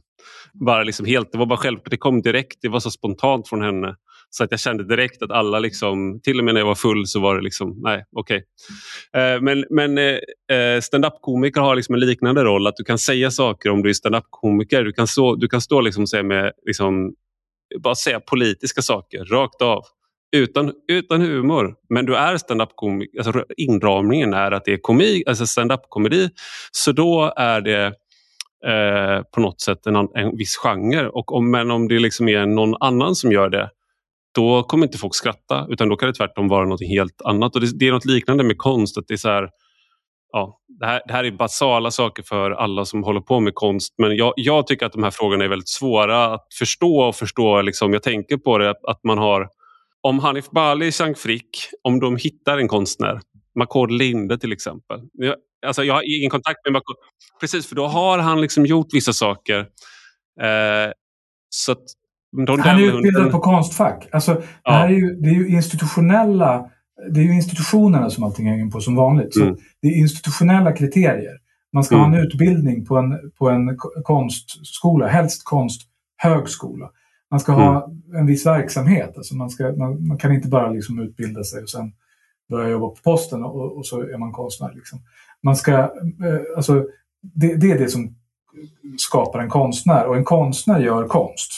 Bara liksom helt, det var bara självklart, det kom direkt, det var så spontant från henne. Så att jag kände direkt att alla, liksom, till och med när jag var full så var det liksom, nej okej. Okay. Eh, men men eh, eh, stand-up-komiker har liksom en liknande roll, att du kan säga saker om du är stand-up-komiker. Du kan stå, du kan stå liksom säga med, liksom, bara säga politiska saker rakt av. Utan, utan humor. Men du är standup-komiker. Alltså, inramningen är att det är komik, alltså stand-up-komedi. Så då är det eh, på något sätt en, en viss genre. Och om, men om det liksom är någon annan som gör det då kommer inte folk skratta utan då kan det tvärtom vara något helt annat. Och det, det är något liknande med konst. Att det, är så här, ja, det, här, det här är basala saker för alla som håller på med konst men jag, jag tycker att de här frågorna är väldigt svåra att förstå och förstå. Liksom, jag tänker på det att man har om Hanif Bali, Jean Frick, om de hittar en konstnär, Makord Linde till exempel. Jag, alltså jag har ingen kontakt med Makord. Precis, för då har han liksom gjort vissa saker. Eh, så han är utbildad på Konstfack. Alltså, det, här är ju, det är ju institutionella det är ju institutionerna som allting hänger på som vanligt. Så mm. Det är institutionella kriterier. Man ska mm. ha en utbildning på en, på en konstskola, helst konsthögskola. Man ska mm. ha en viss verksamhet. Alltså man, ska, man, man, kan inte bara liksom utbilda sig och sen börja jobba på posten och, och så är man konstnär. Liksom. Man ska, eh, alltså, det, det är det som skapar en konstnär och en konstnär gör konst.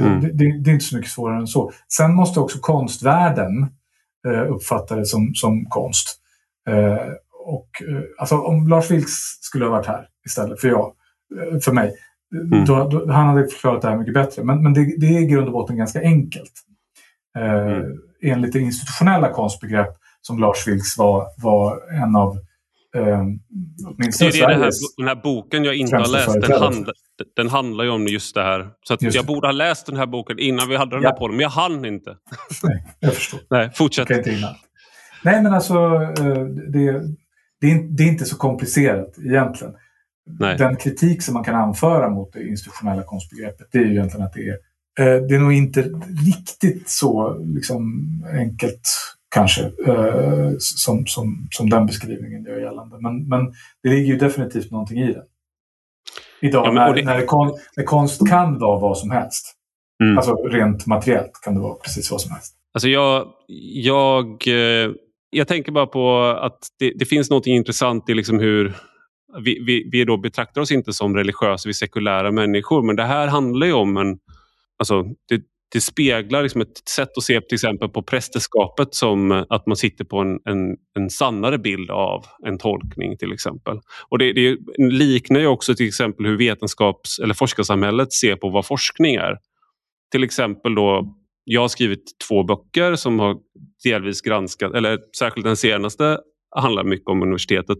Mm. Det, det, det, är inte så mycket svårare än så. Sen måste också konstvärlden eh, uppfatta det som, som konst. Eh, och, eh, alltså, om Lars Vilks skulle ha varit här istället för jag, eh, för mig, mm. då, då, han hade förklarat det här mycket bättre. Men, men det, det är i grund och botten ganska enkelt. Eh, mm. Enligt det institutionella konstbegrepp som Lars Vilks var, var en av eh, åtminstone det är det, här, den här boken jag inte har läst, den handlar, den handlar ju om just det här. Så att jag borde ha läst den här boken innan vi hade den ja. här podden, men jag hann inte. Nej, jag förstår. Nej, fortsätt. Nej, men alltså eh, det, det, är, det är inte så komplicerat egentligen. Nej. Den kritik som man kan anföra mot det institutionella konstbegreppet det är ju egentligen att det är, eh, det är nog inte riktigt så liksom, enkelt kanske, eh, som, som, som den beskrivningen gör gällande. Men, men det ligger ju definitivt någonting i det. Idag ja, när, det... När, kon, när konst kan vara vad som helst. Mm. Alltså rent materiellt kan det vara precis vad som helst. Alltså jag, jag, eh, jag tänker bara på att det, det finns något intressant i liksom hur vi, vi, vi då betraktar oss inte som religiösa, vi är sekulära människor. Men det här handlar ju om en... Alltså, det, det speglar liksom ett sätt att se till exempel på prästerskapet som eh, att man sitter på en, en, en sannare bild av en tolkning till exempel. Och det, det liknar ju också till exempel hur vetenskaps eller forskarsamhället ser på vad forskning är. Till exempel då, jag har skrivit två böcker som har delvis granskat, eller särskilt den senaste handlar mycket om universitetet.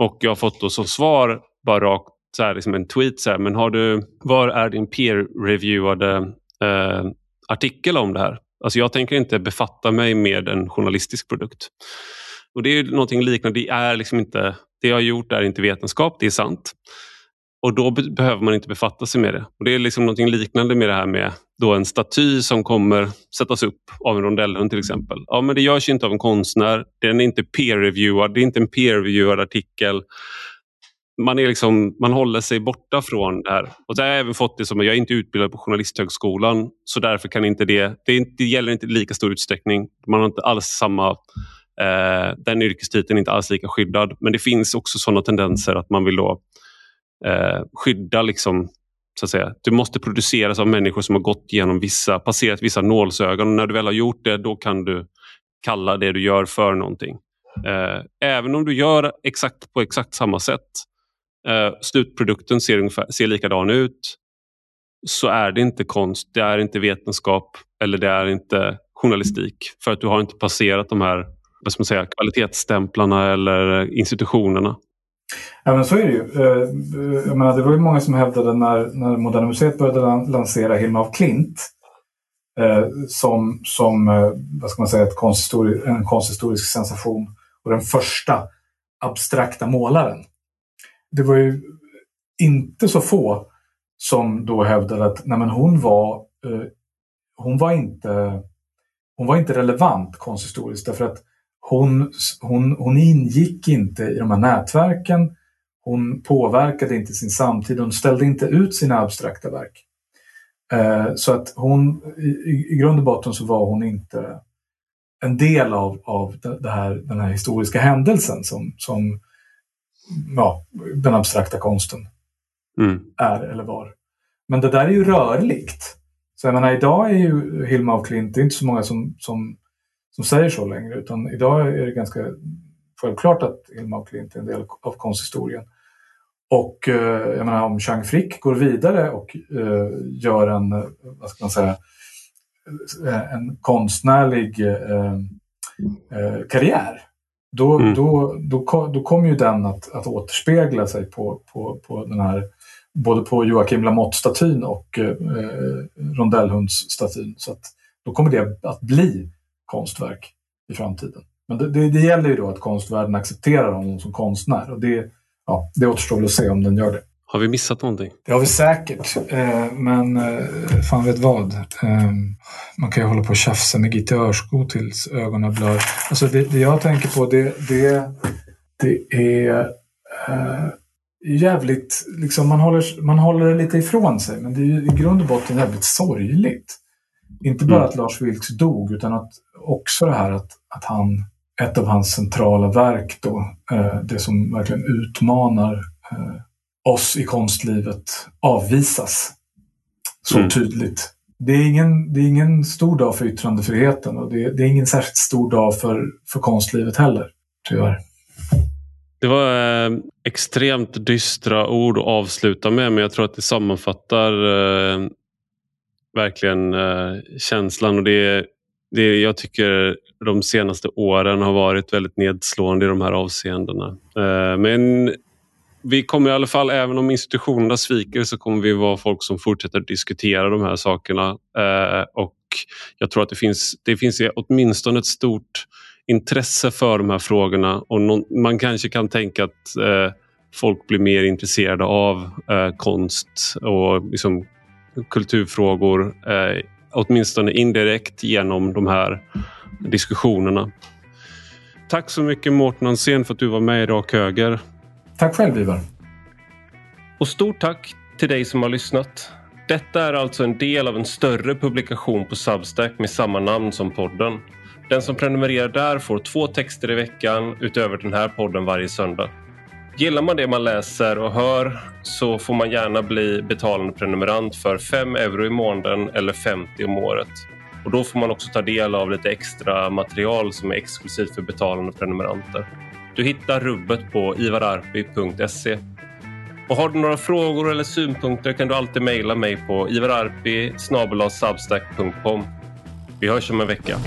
Och jag har fått då som svar bara rakt så här, liksom en tweet så här, men har du, var är din peer-reviewade eh, artikel om det här. Alltså jag tänker inte befatta mig med en journalistisk produkt. Och Det är någonting liknande. Det, är liksom inte, det jag har gjort är inte vetenskap, det är sant. Och då be behöver man inte befatta sig med det. Och Det är liksom någonting liknande med det här med då en staty som kommer sättas upp av en rondellhund till exempel. Ja, men det görs inte av en konstnär. Den är inte peer-reviewad. Det är inte en peer-reviewad artikel man, är liksom, man håller sig borta från det här. Och det har jag även fått det som att jag är inte utbildad på Journalisthögskolan så därför kan inte det, det, inte, det gäller inte i lika stor utsträckning. Man har inte alls samma, eh, den yrkestiteln är inte alls lika skyddad. Men det finns också sådana tendenser att man vill då eh, skydda liksom, så att säga. Det måste produceras av människor som har gått igenom vissa, passerat vissa nålsögon. Och när du väl har gjort det, då kan du kalla det du gör för någonting. Eh, även om du gör exakt på exakt samma sätt eh, slutprodukten ser, ungefär, ser likadan ut så är det inte konst, det är inte vetenskap eller det är inte journalistik. För att du har inte passerat de här vad ska man säga, kvalitetsstämplarna eller institutionerna. Ja, men så är det ju. Eh, jag menar, det var ju många som hävdade när, när Moderna Museet började lansera Hilma af Klint eh, som, som eh, vad ska man säga, ett konsthistori en konsthistorisk sensation och den första abstrakta målaren det var ju inte så få som då hävdade att nej men hon, var, eh, hon, var inte, hon var inte relevant konsthistoriskt därför att hon, hon, hon ingick inte i de här nätverken. Hon påverkade inte sin samtid. Hon ställde inte ut sina abstrakta verk. Eh, så att hon, i, i grund och botten så var hon inte en del av, av det här, den här historiska händelsen som, som ja, den abstrakta konsten mm. är eller var. Men det där är ju rörligt. Så jag menar, idag är ju Hilma af Klint, det är inte så många som, som, som säger så längre, utan idag är det ganska självklart att Hilma af Klint är en del av konsthistorien. Och eh, jag menar, om Chang Frick går vidare och eh, gör en, vad ska man säga, en konstnärlig eh, eh karriär då, mm. då, då, då kommer ju den att, att återspegla sig på, på, på den här både på Joakim Lamotte-statyn och eh, rondellhundsstatyn. Så att då kommer det att bli konstverk i framtiden. Men det, det, det gäller ju då att konstvärlden accepterar honom som konstnär och det, ja, det återstår väl att se om den gör det. Har vi missat någonting? Det har vi säkert, eh, men eh, fan vet vad. Eh, man kan ju hålla på och tjafsa med Gitte Örsko tills ögonen blör. Alltså det, det jag tänker på det, det, det är jävligt, liksom man håller, man håller det lite ifrån sig, men det är ju i grund och botten jävligt sorgligt. Inte bara mm. att Lars Vilks dog, utan att också det här att, att han, ett av hans centrala verk då, det som verkligen utmanar oss i konstlivet avvisas så mm. tydligt. Det är, ingen, det är ingen stor dag för yttrandefriheten och det, det är ingen särskilt stor dag för, för konstlivet heller, tyvärr. Det var eh, extremt dystra ord att avsluta med men jag tror att det sammanfattar eh, verkligen eh, känslan och det, det jag tycker de senaste åren har varit väldigt nedslående i de här avseendena. Eh, men vi kommer i alla fall, även om institutionerna sviker, så kommer vi vara folk som fortsätter diskutera de här sakerna. Eh, och jag tror att det finns, det finns åtminstone ett stort intresse för de här frågorna och någon, man kanske kan tänka att eh, folk blir mer intresserade av eh, konst och liksom, kulturfrågor, eh, åtminstone indirekt genom de här diskussionerna. Tack så mycket Mårten Ansén för att du var med i Rak Höger. Tack själv Ivar. Och stort tack till dig som har lyssnat. Detta är alltså en del av en större publikation på Substack med samma namn som podden. Den som prenumererar där får två texter i veckan utöver den här podden varje söndag. Gillar man det man läser och hör så får man gärna bli betalande prenumerant för 5 euro i månaden eller 50 om året. Och då får man också ta del av lite extra material som är exklusivt för betalande prenumeranter. Du hittar rubbet på ivararpi.se. Och har du några frågor eller synpunkter kan du alltid mejla mig på ivararpi Vi hörs om en vecka.